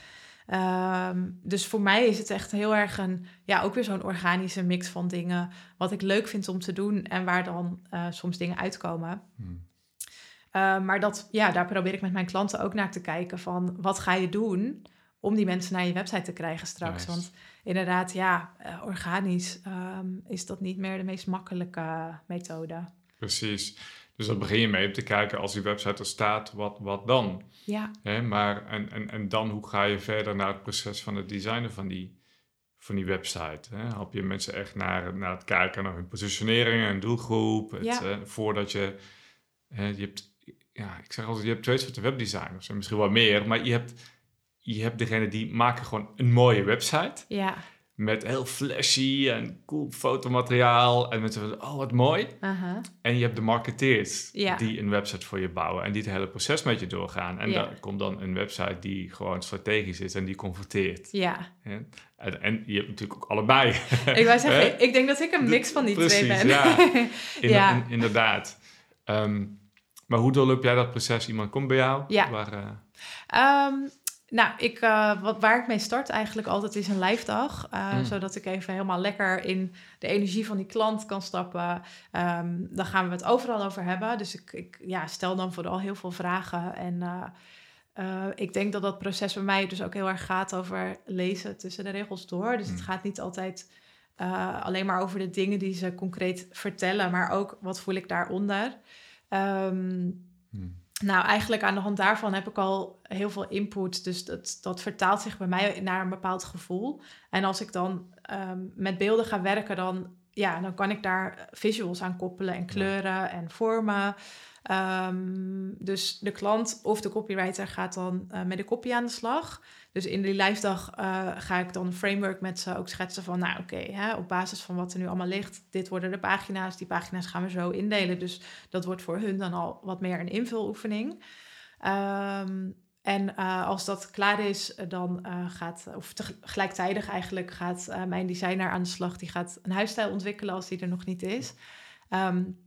Um, dus voor mij is het echt heel erg een, ja, ook weer zo'n organische mix van dingen. Wat ik leuk vind om te doen en waar dan soms dingen uitkomen. Hmm. Uh, maar dat, ja, daar probeer ik met mijn klanten ook naar te kijken van wat ga je doen om die mensen naar je website te krijgen straks. Want inderdaad, ja, uh, organisch um, is dat niet meer de meest makkelijke methode. Precies. Dus dan begin je mee om te kijken als die website er staat, wat, wat dan? Ja. Hè, maar en, en, en dan hoe ga je verder naar het proces van het designen van die, van die website? Hè? Help je mensen echt naar, naar het kijken naar hun positionering en doelgroep? Het, ja. uh, voordat je, je hebt ja, ik zeg altijd, je hebt twee soorten webdesigners en misschien wel meer, maar je hebt, je hebt degene die maken gewoon een mooie website. Ja. Met heel flashy en cool fotomateriaal. En mensen van, oh wat mooi. Uh En je hebt de marketeers die een website voor je bouwen. En die het hele proces met je doorgaan. En dan komt dan een website die gewoon strategisch is en die converteert. Ja. En, en, je hebt natuurlijk ook allebei. Ik wou zeggen, ik denk dat ik een mix van die twee ben. ja. In, ja. In, inderdaad. Um, maar hoe doorloop jij dat proces? Iemand komt bij jou? Ja. Waar, uh... nou, ik, uh, wat, waar ik mee start eigenlijk altijd is een live dag. Uh, mm. Zodat ik even helemaal lekker in de energie van die klant kan stappen. Um, dan gaan we het overal over hebben. Dus ik, ik ja, stel dan vooral heel veel vragen. En uh, ik denk dat dat proces bij mij dus ook heel erg gaat over lezen tussen de regels door. Dus mm. het gaat niet altijd alleen maar over de dingen die ze concreet vertellen. Maar ook wat voel ik daaronder. Um, Nou, eigenlijk aan de hand daarvan heb ik al heel veel input. Dus dat, dat vertaalt zich bij mij naar een bepaald gevoel. En als ik dan um, met beelden ga werken, dan, ja, dan kan ik daar visuals aan koppelen en kleuren en vormen. Um, dus de klant of de copywriter gaat dan uh, met de copy aan de slag. Dus in die live dag uh, ga ik dan een framework met ze ook schetsen van, nou oké, op basis van wat er nu allemaal ligt, dit worden de pagina's, die pagina's gaan we zo indelen. Dus dat wordt voor hun dan al wat meer een invuloefening. Um, en uh, als dat klaar is, dan uh, gaat, of tegelijkertijd eigenlijk gaat mijn designer aan de slag. Die gaat een huisstijl ontwikkelen als die er nog niet is. Um,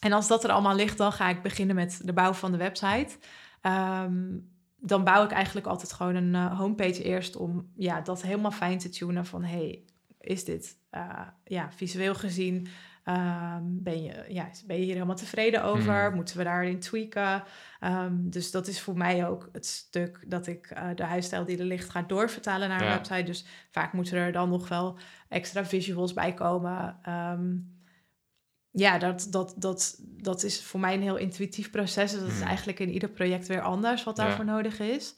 en als dat er allemaal ligt, dan ga ik beginnen met de bouw van de website. Um, dan bouw ik eigenlijk altijd gewoon een uh, homepage eerst om ja, dat helemaal fijn te tunen van hey, is dit uh, ja, visueel gezien, um, ben, je, ja, ben je hier helemaal tevreden over? Hmm. Moeten we daarin tweaken? Um, dus dat is voor mij ook het stuk dat ik uh, de huisstijl die er ligt ga doorvertalen naar een website. Dus vaak moeten er dan nog wel extra visuals bij komen. Um, ja, dat, dat, dat, dat is voor mij een heel intuïtief proces. Dus dat is hmm. eigenlijk in ieder project weer anders wat daarvoor nodig is.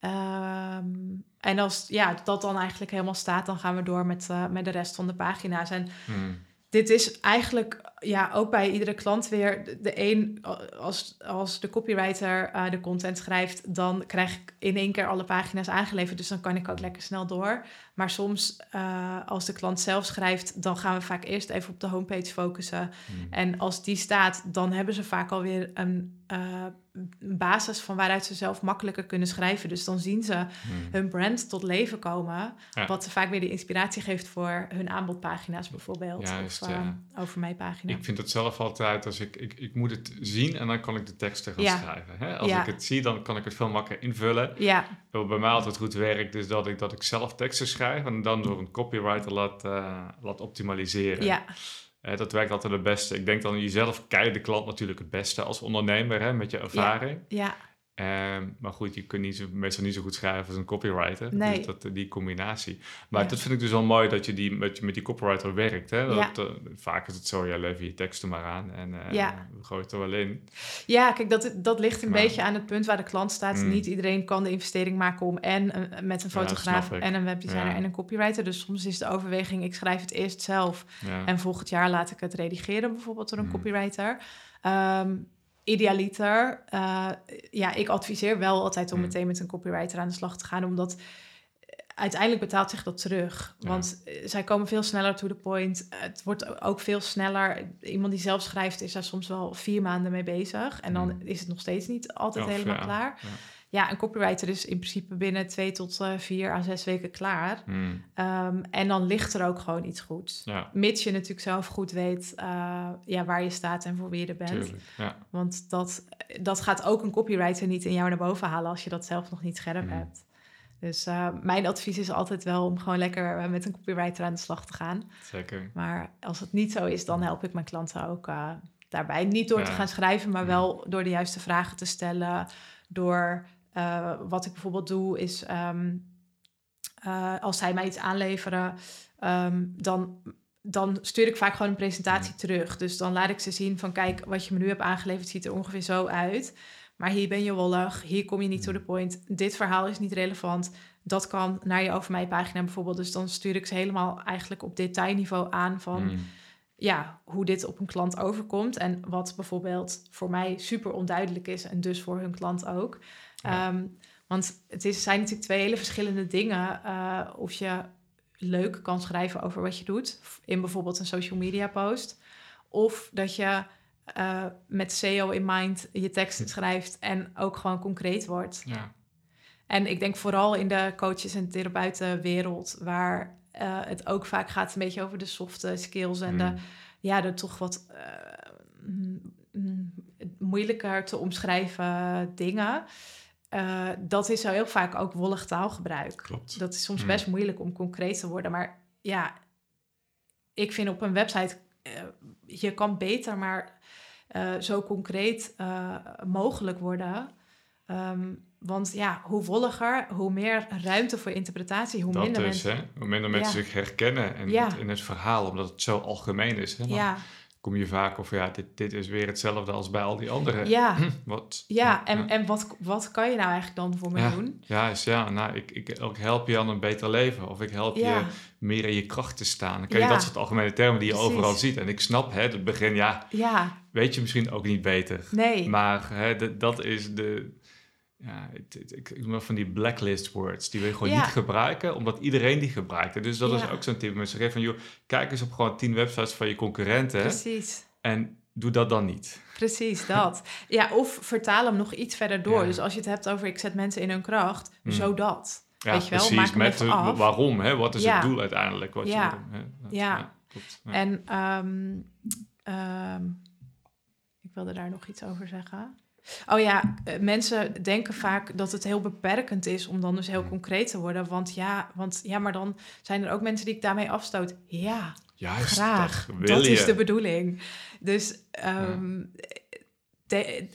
Um, en als ja, dat dan eigenlijk helemaal staat, dan gaan we door met, uh, met de rest van de pagina's. En hmm dit is eigenlijk ja, ook bij iedere klant weer de, de een, als, als de copywriter uh, de content schrijft, dan krijg ik in één keer alle pagina's aangeleverd. Dus dan kan ik ook lekker snel door. Maar soms, uh, als de klant zelf schrijft, dan gaan we vaak eerst even op de homepage focussen. Hmm. En als die staat, dan hebben ze vaak alweer een uh, basis van waaruit ze zelf makkelijker kunnen schrijven. Dus dan zien ze hmm. hun brand tot leven komen. Wat ze vaak weer de inspiratie geeft voor hun aanbodpagina's bijvoorbeeld. of over mijn pagina. Ik vind het zelf altijd, als ik, ik, ik moet het zien en dan kan ik de teksten gaan schrijven. Hè? Als ik het zie, dan kan ik het veel makkelijker invullen. Ja. Wat bij mij altijd goed werkt, is dat ik, dat ik zelf teksten schrijf en dan door een copywriter laat, uh, laat optimaliseren. Ja dat werkt altijd het beste. Ik denk dan jezelf kijk de klant natuurlijk het beste als ondernemer hè, met je ervaring. Ja. Ehm, maar goed, je kunt niet zo, meestal niet zo goed schrijven als een copywriter. Nee. Dus dat, die combinatie. Maar Ja. dat vind ik dus wel mooi dat je die, met, met die copywriter werkt. Hè? Dat, Ja. eh, vaak is het zo, ja, lever je teksten maar aan en eh Ja. gooi het er wel in. Ja, kijk, dat, dat ligt een Maar- beetje aan het punt waar de klant staat. Mm. Niet iedereen kan de investering maken om en een- met een fotograaf en een webdesigner Ja. en een copywriter. Dus soms is de overweging, ik schrijf het eerst zelf Ja. en volgend jaar laat ik het redigeren, bijvoorbeeld door een Mm. copywriter. Ehm, idealiter, eh, ja, ik adviseer wel altijd om Mm. meteen met een copywriter aan de slag te gaan, omdat uiteindelijk betaalt zich dat terug. Want eh, zij komen veel sneller to the point. Het wordt ook veel sneller. Iemand die zelf schrijft is daar soms wel vier maanden mee bezig. En dan Mm. is het nog steeds niet altijd Of, helemaal ja, klaar. ja. Ja, een copywriter is in principe binnen twee tot eh, vier à zes weken klaar. Mm, Ehm, en dan ligt er ook gewoon iets goed. ja, Mits je natuurlijk zelf goed weet eh, ja, waar je staat en voor wie je er bent. tuurlijk. Ja. Want dat, dat gaat ook een copywriter niet in jou naar boven halen als je dat zelf nog niet scherp Mm. hebt. Dus eh, mijn advies is altijd wel om gewoon lekker met een copywriter aan de slag te gaan. Zeker. Maar als het niet zo is, dan help ik mijn klanten ook daarbij. Niet door te gaan schrijven, maar wel door de juiste vragen te stellen. Door eh, wat ik bijvoorbeeld doe, is ehm, eh, als zij mij iets aanleveren, ehm, dan, dan stuur ik vaak gewoon een presentatie terug. Dus dan laat ik ze zien van kijk, wat je me nu hebt aangeleverd ziet er ongeveer zo uit. Maar hier ben je wollig, hier kom je niet to the point. Dit verhaal is niet relevant. Dat kan naar je over mij pagina bijvoorbeeld. Dus dan stuur ik ze helemaal eigenlijk op detailniveau aan van Mm, ja, hoe dit op een klant overkomt. En wat bijvoorbeeld voor mij super onduidelijk is en dus voor hun klant ook. Ja. Ehm, want het is, zijn natuurlijk twee hele verschillende dingen. eh, of je leuk kan schrijven over wat je doet in bijvoorbeeld een social media post. Of dat je eh, met SEO in mind je tekst schrijft en ook gewoon concreet wordt. ja. En ik denk vooral in de coaches- en therapeutenwereld, waar eh, het ook vaak gaat een beetje over de softe skills en de, Mm, ja, de toch wat moeilijker te omschrijven dingen. Eh, dat is zo heel vaak ook wollig taalgebruik. Klopt. Dat is soms Mm. best moeilijk om concreet te worden. Maar ja, ik vind op een website, eh, je kan beter maar eh, zo concreet mogelijk worden. Ehm, want ja, hoe wolliger, hoe meer ruimte voor interpretatie, hoe dat minder dus, mensen... hè? Hoe minder mensen Ja. zich herkennen Ja. het, in het verhaal, omdat het zo algemeen is. Hè? Ja, kom je vaak of ja, dit, dit is weer hetzelfde als bij al die anderen. ja, Wat? ja. En, en wat, wat kan je nou eigenlijk dan voor me Ja. doen? Ja, is ja, nou, ik, ik, ik help je aan een beter leven. Of ik help je meer in je kracht te staan. Dan kan je dat soort algemene termen die je Precies. overal ziet. En ik snap, hè, het begin, ja, Ja, weet je misschien ook niet beter. nee. Maar hè, dat is de... Ja, het, het- ik, ik noem dat van die blacklist words. Die wil je gewoon Ja. niet gebruiken, omdat iedereen die gebruikt. Dus dat is ook zo'n tip. Mensen zeggen van, joh, kijk eens op gewoon tien websites van je concurrenten. Precies. En doe dat dan niet. Precies, dat. Ja, of vertaal hem nog iets verder door. Ja. Dus als je het hebt over ik zet mensen in hun kracht, Hmm. zodat. Ja, Weet je wel, precies. maak met waarom, hè? Wat is het doel uiteindelijk? Wat Ja. je wil, hè? Dat- Ja. klopt. Ja. En ehm, ehm, ik wilde daar nog iets over zeggen. Oh ja, eh, mensen denken vaak dat het heel beperkend is om dan dus heel Hmm. concreet te worden. Want ja, want ja, maar dan zijn er ook mensen die ik daarmee afstoot. Ja, Juist, graag. dat is de bedoeling. Dus ehm, de-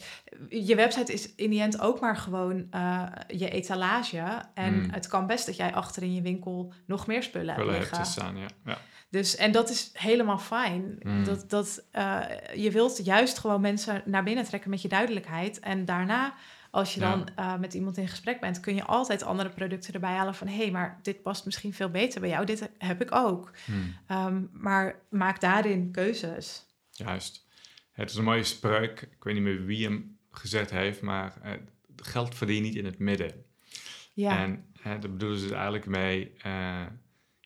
je website is in die end ook maar gewoon eh, je etalage. En Mm. het kan best dat jij achter in je winkel nog meer spullen hebt hebt liggen. te staan, ja. ja. Dus, en dat is helemaal fijn. Mm. Dat, dat, eh, je wilt juist gewoon mensen naar binnen trekken met je duidelijkheid. En daarna, als je Ja. dan eh, met iemand in gesprek bent, kun je altijd andere producten erbij halen van hé, hey, maar dit past misschien veel beter bij jou. Dit heb ik ook. Hmm. Ehm, maar maak daarin keuzes. Juist. Het is een mooie spreuk. Ik weet niet meer wie hem gezegd heeft, maar eh, geld verdien je niet in het midden. Ja, En daar bedoelen ze eigenlijk mee...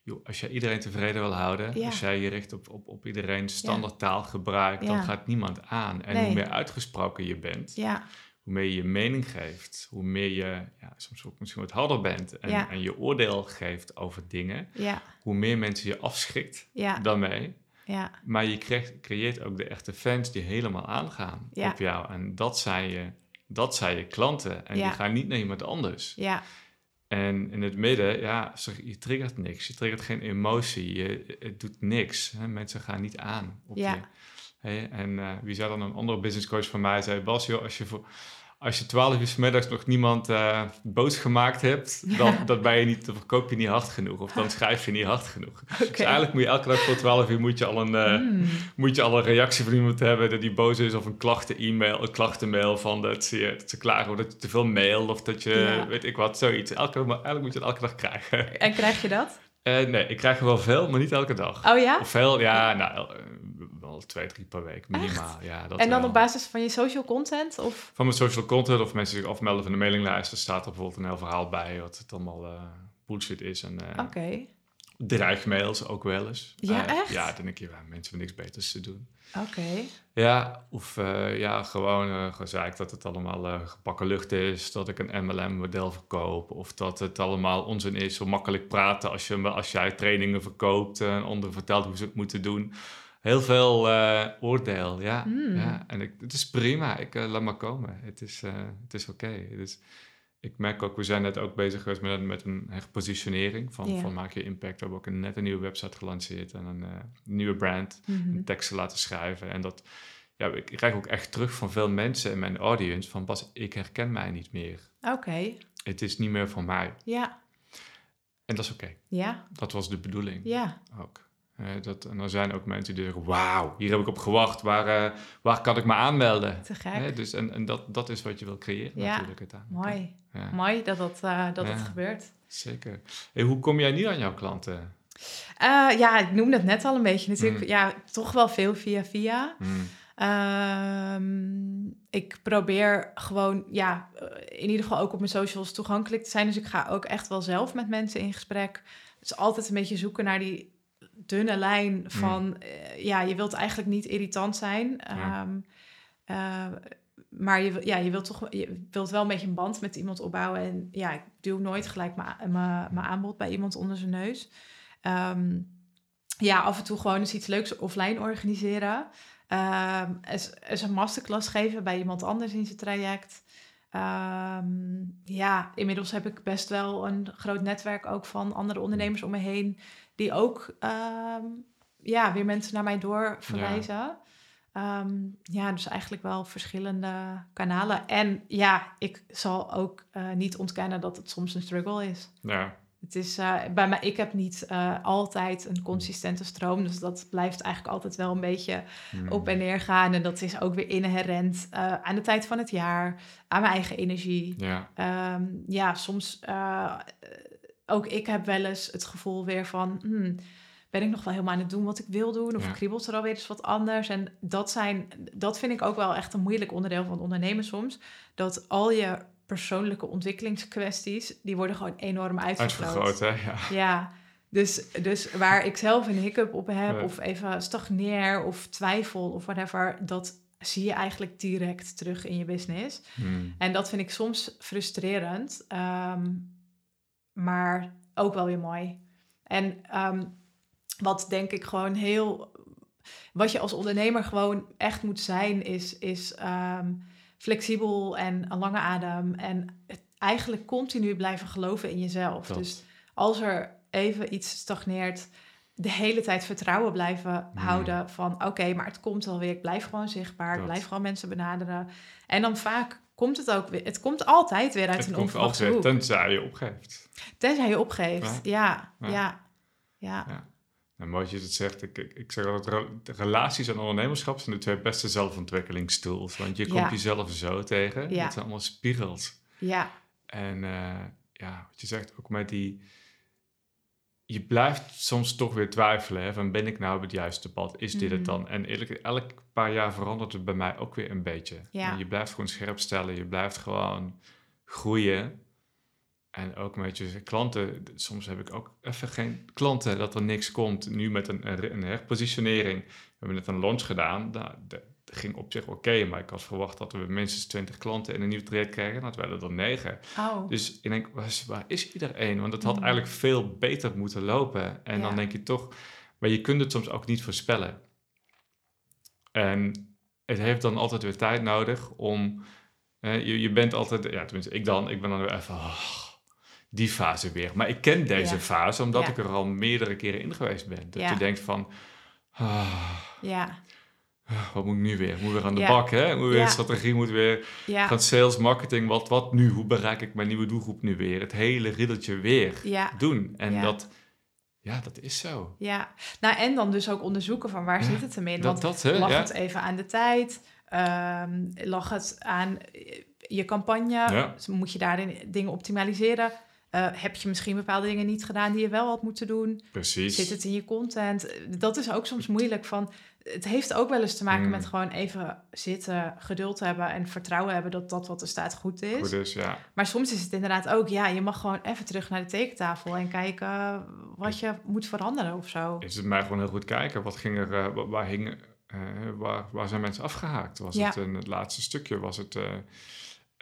joh, als jij iedereen tevreden wil houden, Ja. als jij je richt op, op, op iedereen standaard taal gebruikt, dan gaat niemand aan. En Nee. hoe meer uitgesproken je bent, ja, hoe meer je je mening geeft, hoe meer je ja, soms ook misschien wat harder bent en, Ja. en je oordeel geeft over dingen, ja, hoe meer mensen je afschrikt daarmee. ja, Maar je creëert ook de echte fans die helemaal aangaan op jou. En dat zijn je, dat zijn je klanten. En die gaan niet naar iemand anders. En in het midden, ja, je triggert niks. Je triggert geen emotie. Je, het doet niks. Hè? Mensen gaan niet aan op Ja. je. En eh, wie zei dan een andere business coach van mij? Zei, Bas, joh, als je, voor, als je 12 uur 's middags nog niemand eh, boos gemaakt hebt, dan, dan ben je niet, dan verkoop je niet hard genoeg. Of dan schrijf je niet hard genoeg. Dus eigenlijk moet je elke dag voor 12 uur moet je al een, eh, Hmm. moet je al een reactie van iemand hebben dat die boos is. Of een klachten-e-mail, een klachtenmail van dat ze, dat ze klagen of dat je te veel mail of dat je, Ja. weet ik wat, zoiets. Elke, maar eigenlijk moet je het elke dag krijgen. En krijg je dat? Eh, nee, ik krijg er wel veel, maar niet elke dag. Oh ja? Of veel, ja, nou, eh, wel twee, drie per week minimaal. Ja, dat En dan wel. op basis van je social content? Of? Van mijn social content of mensen zich afmelden van de mailinglijst, er staat er bijvoorbeeld een heel verhaal bij wat het allemaal eh, bullshit is. En Oké. Dreigmails ook wel eens. Ja, Eh, echt? Ja, dan denk je, ja, mensen hebben niks beters te doen. Oké. Ja, of eh, ja, gewoon eh gezeik dat het allemaal gebakken lucht is, dat ik een MLM-model verkoop, of dat het allemaal onzin is, zo makkelijk praten als, je, als jij trainingen verkoopt en anderen vertelt hoe ze het moeten doen. Heel veel oordeel, ja. Hmm. ja. En ik, het is prima, ik laat maar komen. Het is, het is oké. Ik merk ook, we zijn net ook bezig geweest met, met een herpositionering van, van maak je impact. We hebben ook een, net een nieuwe website gelanceerd en een eh, nieuwe brand Mhm. teksten laten schrijven. En dat, ja, ik krijg ook echt terug van veel mensen in mijn audience van Bas, ik herken mij niet meer. Oké. Het is niet meer van mij. Ja. En dat is oké. Ja. Dat was de bedoeling Ja. ook. Eh, dat, en er zijn ook mensen die zeggen, wauw, hier heb ik op gewacht. Waar, eh, waar kan ik me aanmelden? Te gek. Dus, en en dat, dat is wat je wil creëren Ja. natuurlijk uiteindelijk. Mooi. Ja, Mooi dat, dat, eh, dat Ja. het gebeurt. zeker. Hey, hoe kom jij nu aan jouw klanten? Eh, ja, ik noemde het net al een beetje natuurlijk. Mm. Ja, toch wel veel via via. Hmm, Ehm, ik probeer gewoon, ja, eh, in ieder geval ook op mijn socials toegankelijk te zijn. Dus ik ga ook echt wel zelf met mensen in gesprek. Dus altijd een beetje zoeken naar die dunne lijn van, eh, ja, je wilt eigenlijk niet irritant zijn. Ja. Ehm, eh, maar je, ja, je wilt toch je wilt wel een beetje een band met iemand opbouwen. En ja, ik duw nooit gelijk mijn mijn- aanbod bij iemand onder zijn neus. Ehm, ja, af en toe gewoon eens iets leuks offline organiseren. Ehm eens, een masterclass geven bij iemand anders in zijn traject. Ehm, ja, inmiddels heb ik best wel een groot netwerk ook van andere ondernemers om me heen. Die ook ja, weer mensen naar mij door verwijzen. Ja. Ja, dus eigenlijk wel verschillende kanalen. En ja, ik zal ook eh, niet ontkennen dat het soms een struggle is. ja, Het is eh, bij mij, ik heb niet eh, altijd een consistente stroom, dus dat blijft eigenlijk altijd wel een beetje Hmm. op en neer gaan. En dat is ook weer inherent aan de tijd van het jaar, aan mijn eigen energie. ja, Ehm, ja, soms ook ik heb wel eens het gevoel weer van. hmm, ben ik nog wel helemaal aan het doen wat ik wil doen? Of Ja. kriebelt er alweer eens wat anders? En dat, zijn, dat vind ik ook wel echt een moeilijk onderdeel van het ondernemen soms. Dat al je persoonlijke ontwikkelingskwesties, die worden gewoon enorm uitvergroot. uitvergroot, hè? Ja. Ja, dus, dus waar ik zelf een hiccup op heb, Ja. of even stagneer of twijfel of whatever, dat zie je eigenlijk direct terug in je business. Hmm. En dat vind ik soms frustrerend, ehm, maar ook wel weer mooi. En ehm, wat denk ik gewoon heel. Wat je als ondernemer gewoon echt moet zijn, is, is ehm, flexibel en een lange adem. En het eigenlijk continu blijven geloven in jezelf. Dat. Dus als er even iets stagneert, de hele tijd vertrouwen blijven Hmm. houden van oké, maar het komt wel weer. Ik blijf gewoon zichtbaar, ik blijf gewoon mensen benaderen. En dan vaak komt het ook weer. Het komt altijd weer uit Het een onverwachte hoek. tenzij je opgeeft. Tenzij je opgeeft. Ja, Ja. ja, ja. ja. En mooi dat je het zegt. Ik, ik, ik zeg altijd, relaties en ondernemerschap zijn de twee beste zelfontwikkelingstools. Want je komt jezelf zo tegen. Ja. Het zijn allemaal spiegels. ja. En eh, ja, wat je zegt, ook met die... Je blijft soms toch weer twijfelen. Hè, van ben ik nou op het juiste pad? Is dit het Mhm. dan? En eerlijk, elk paar jaar verandert het bij mij ook weer een beetje. Ja. En je blijft gewoon scherp stellen. Je blijft gewoon groeien. En ook met je klanten. Soms heb ik ook even geen klanten dat er niks komt. Nu met een, herpositionering. We hebben net een launch gedaan. Nou, dat ging op zich oké. maar ik had verwacht dat we minstens 20 klanten in een nieuw traject krijgen. Dat werden er negen. Oh, Dus ik denk, waar is, waar is iedereen? Want het had Mm. eigenlijk veel beter moeten lopen. En Ja. dan denk je toch, maar je kunt het soms ook niet voorspellen. En het heeft dan altijd weer tijd nodig om, eh, je, je bent altijd, ja tenminste ik dan, ik ben dan weer even, oh, die fase weer. Maar ik ken deze Ja. fase omdat Ja. ik er al meerdere keren in geweest ben. Dat Ja. je denkt van, ah, ja. wat moet ik nu weer? Ik moet weer aan de bak, hè? Moet weer strategie, moet weer Ja, gaan sales, marketing. Wat, wat nu? Hoe bereik ik mijn nieuwe doelgroep nu weer? Het hele riddeltje weer ja, doen. En dat, ja, dat is zo. ja. Nou, en dan dus ook onderzoeken van waar zit het hem in. Dat, Want dat, hè? lag het even aan de tijd? Ehm, lag het aan je campagne? Moet je daarin dingen optimaliseren? Eh, heb je misschien bepaalde dingen niet gedaan die je wel had moeten doen? Precies. Zit het in je content? Dat is ook soms moeilijk. Van, het heeft ook wel eens te maken Mm. met gewoon even zitten, geduld hebben en vertrouwen hebben dat dat wat er staat goed is. Goed is, ja. Maar soms is het inderdaad ook, ja, je mag gewoon even terug naar de tekentafel en kijken wat je moet veranderen of zo. Is het mij gewoon heel goed kijken. Wat ging er, eh, wa- waar, hing, eh, waar, waar zijn mensen afgehaakt? Was Ja. het een, het laatste stukje? Was het...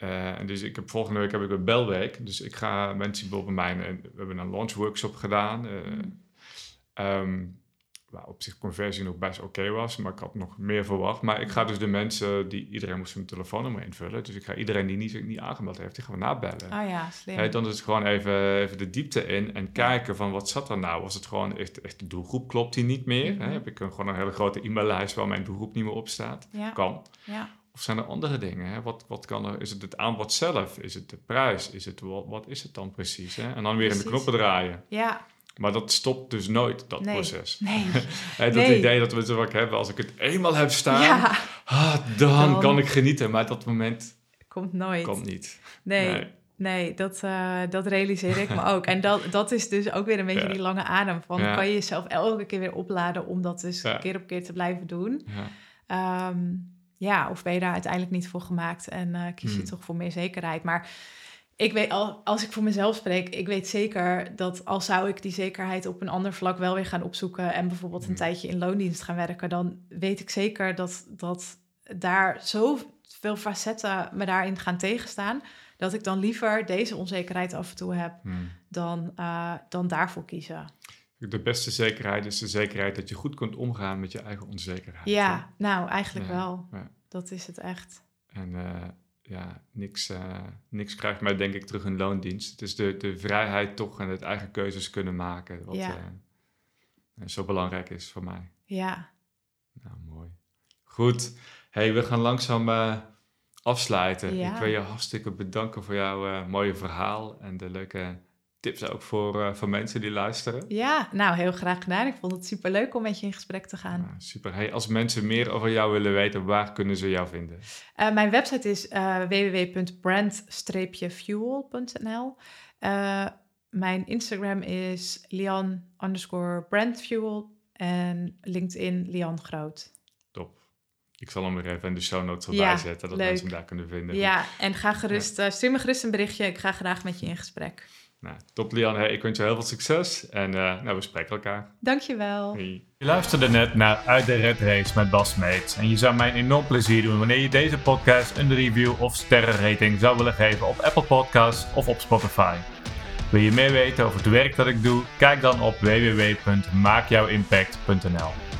eh, eh, en dus ik heb volgende week heb ik een belweek. Dus ik ga mensen bijvoorbeeld bij mij... een- We hebben een launch workshop gedaan. eh, ehm, waar op zich conversie nog best oké was. Maar ik had nog meer verwacht. Maar ik ga dus de mensen... die Iedereen moest hun telefoonnummer invullen. Dus ik ga iedereen die niet, niet aangemeld heeft... die gaan we nabellen. Ah ja, slim. Dan is het gewoon even, even de diepte in en kijken van wat zat er nou? Was het gewoon echt, echt de doelgroep klopt die niet meer? Mhm. Heb ik een, gewoon een hele grote e-maillijst waar mijn doelgroep niet meer op staat? Ja, Kan. ja, Of zijn er andere dingen? Hè? Wat, wat kan er? Is het het aanbod zelf? Is het de prijs? Is het, wat, wat is het dan precies? Hè? En dan weer in de knoppen draaien. ja, Maar dat stopt dus nooit, dat Nee. proces. nee. Dat Nee. idee dat we zo vaak hebben, als ik het eenmaal heb staan, Ja, ah, dan, Dan- kan ik genieten. Maar dat moment komt nooit. komt niet. Nee, nee. dat, eh, dat realiseer ik me ook. En dat, dat is dus ook weer een beetje Ja. die lange adem. Van Ja. kan je jezelf elke keer weer opladen om dat dus Ja. keer op keer te blijven doen? Ja. Ja, of ben je daar uiteindelijk niet voor gemaakt en eh, kies je Hmm. toch voor meer zekerheid? Maar ik weet, al, als ik voor mezelf spreek, ik weet zeker dat al zou ik die zekerheid op een ander vlak wel weer gaan opzoeken en bijvoorbeeld een Hmm. tijdje in loondienst gaan werken, dan weet ik zeker dat, dat daar zoveel facetten me daarin gaan tegenstaan, dat ik dan liever deze onzekerheid af en toe heb Hmm. dan, eh, dan daarvoor kiezen. De beste zekerheid is de zekerheid dat je goed kunt omgaan met je eigen onzekerheid. hè? Ja, nou eigenlijk Ja, wel. ja. Dat is het echt. En eh, ja, niks, eh, niks krijgt mij denk ik terug in loondienst. Het is de, de vrijheid toch en het eigen keuzes kunnen maken. Wat Ja. eh, zo belangrijk is voor mij. Ja, Nou, mooi. Goed. hey, we gaan langzaam afsluiten. Ik wil je hartstikke bedanken voor jouw mooie verhaal en de leuke tips ook voor, eh, voor mensen die luisteren. Ja, nou heel graag gedaan. Ik vond het super leuk om met je in gesprek te gaan. Super. Hey, als mensen meer over jou willen weten, waar kunnen ze jou vinden? Eh, mijn website is eh, www.brand-fuel.nl. Mijn Instagram is Lian underscore brandfuel en LinkedIn Lian Groot. Top. Ik zal hem weer even in de show notes erbij Ja, zetten, dat leuk. mensen hem daar kunnen vinden. Ja, en ga gerust, stuur me gerust een berichtje. Ik ga graag met je in gesprek. Nou, top Lian, hey, ik wens je heel veel succes en eh, nou, we spreken elkaar. Dankjewel. Hey. Je luisterde net naar Uit de Red Race met Bas Meets. En je zou mij een enorm plezier doen wanneer je deze podcast een review of sterrenrating zou willen geven op Apple Podcasts of op Spotify. Wil je meer weten over het werk dat ik doe? Kijk dan op www.maakjouwimpact.nl.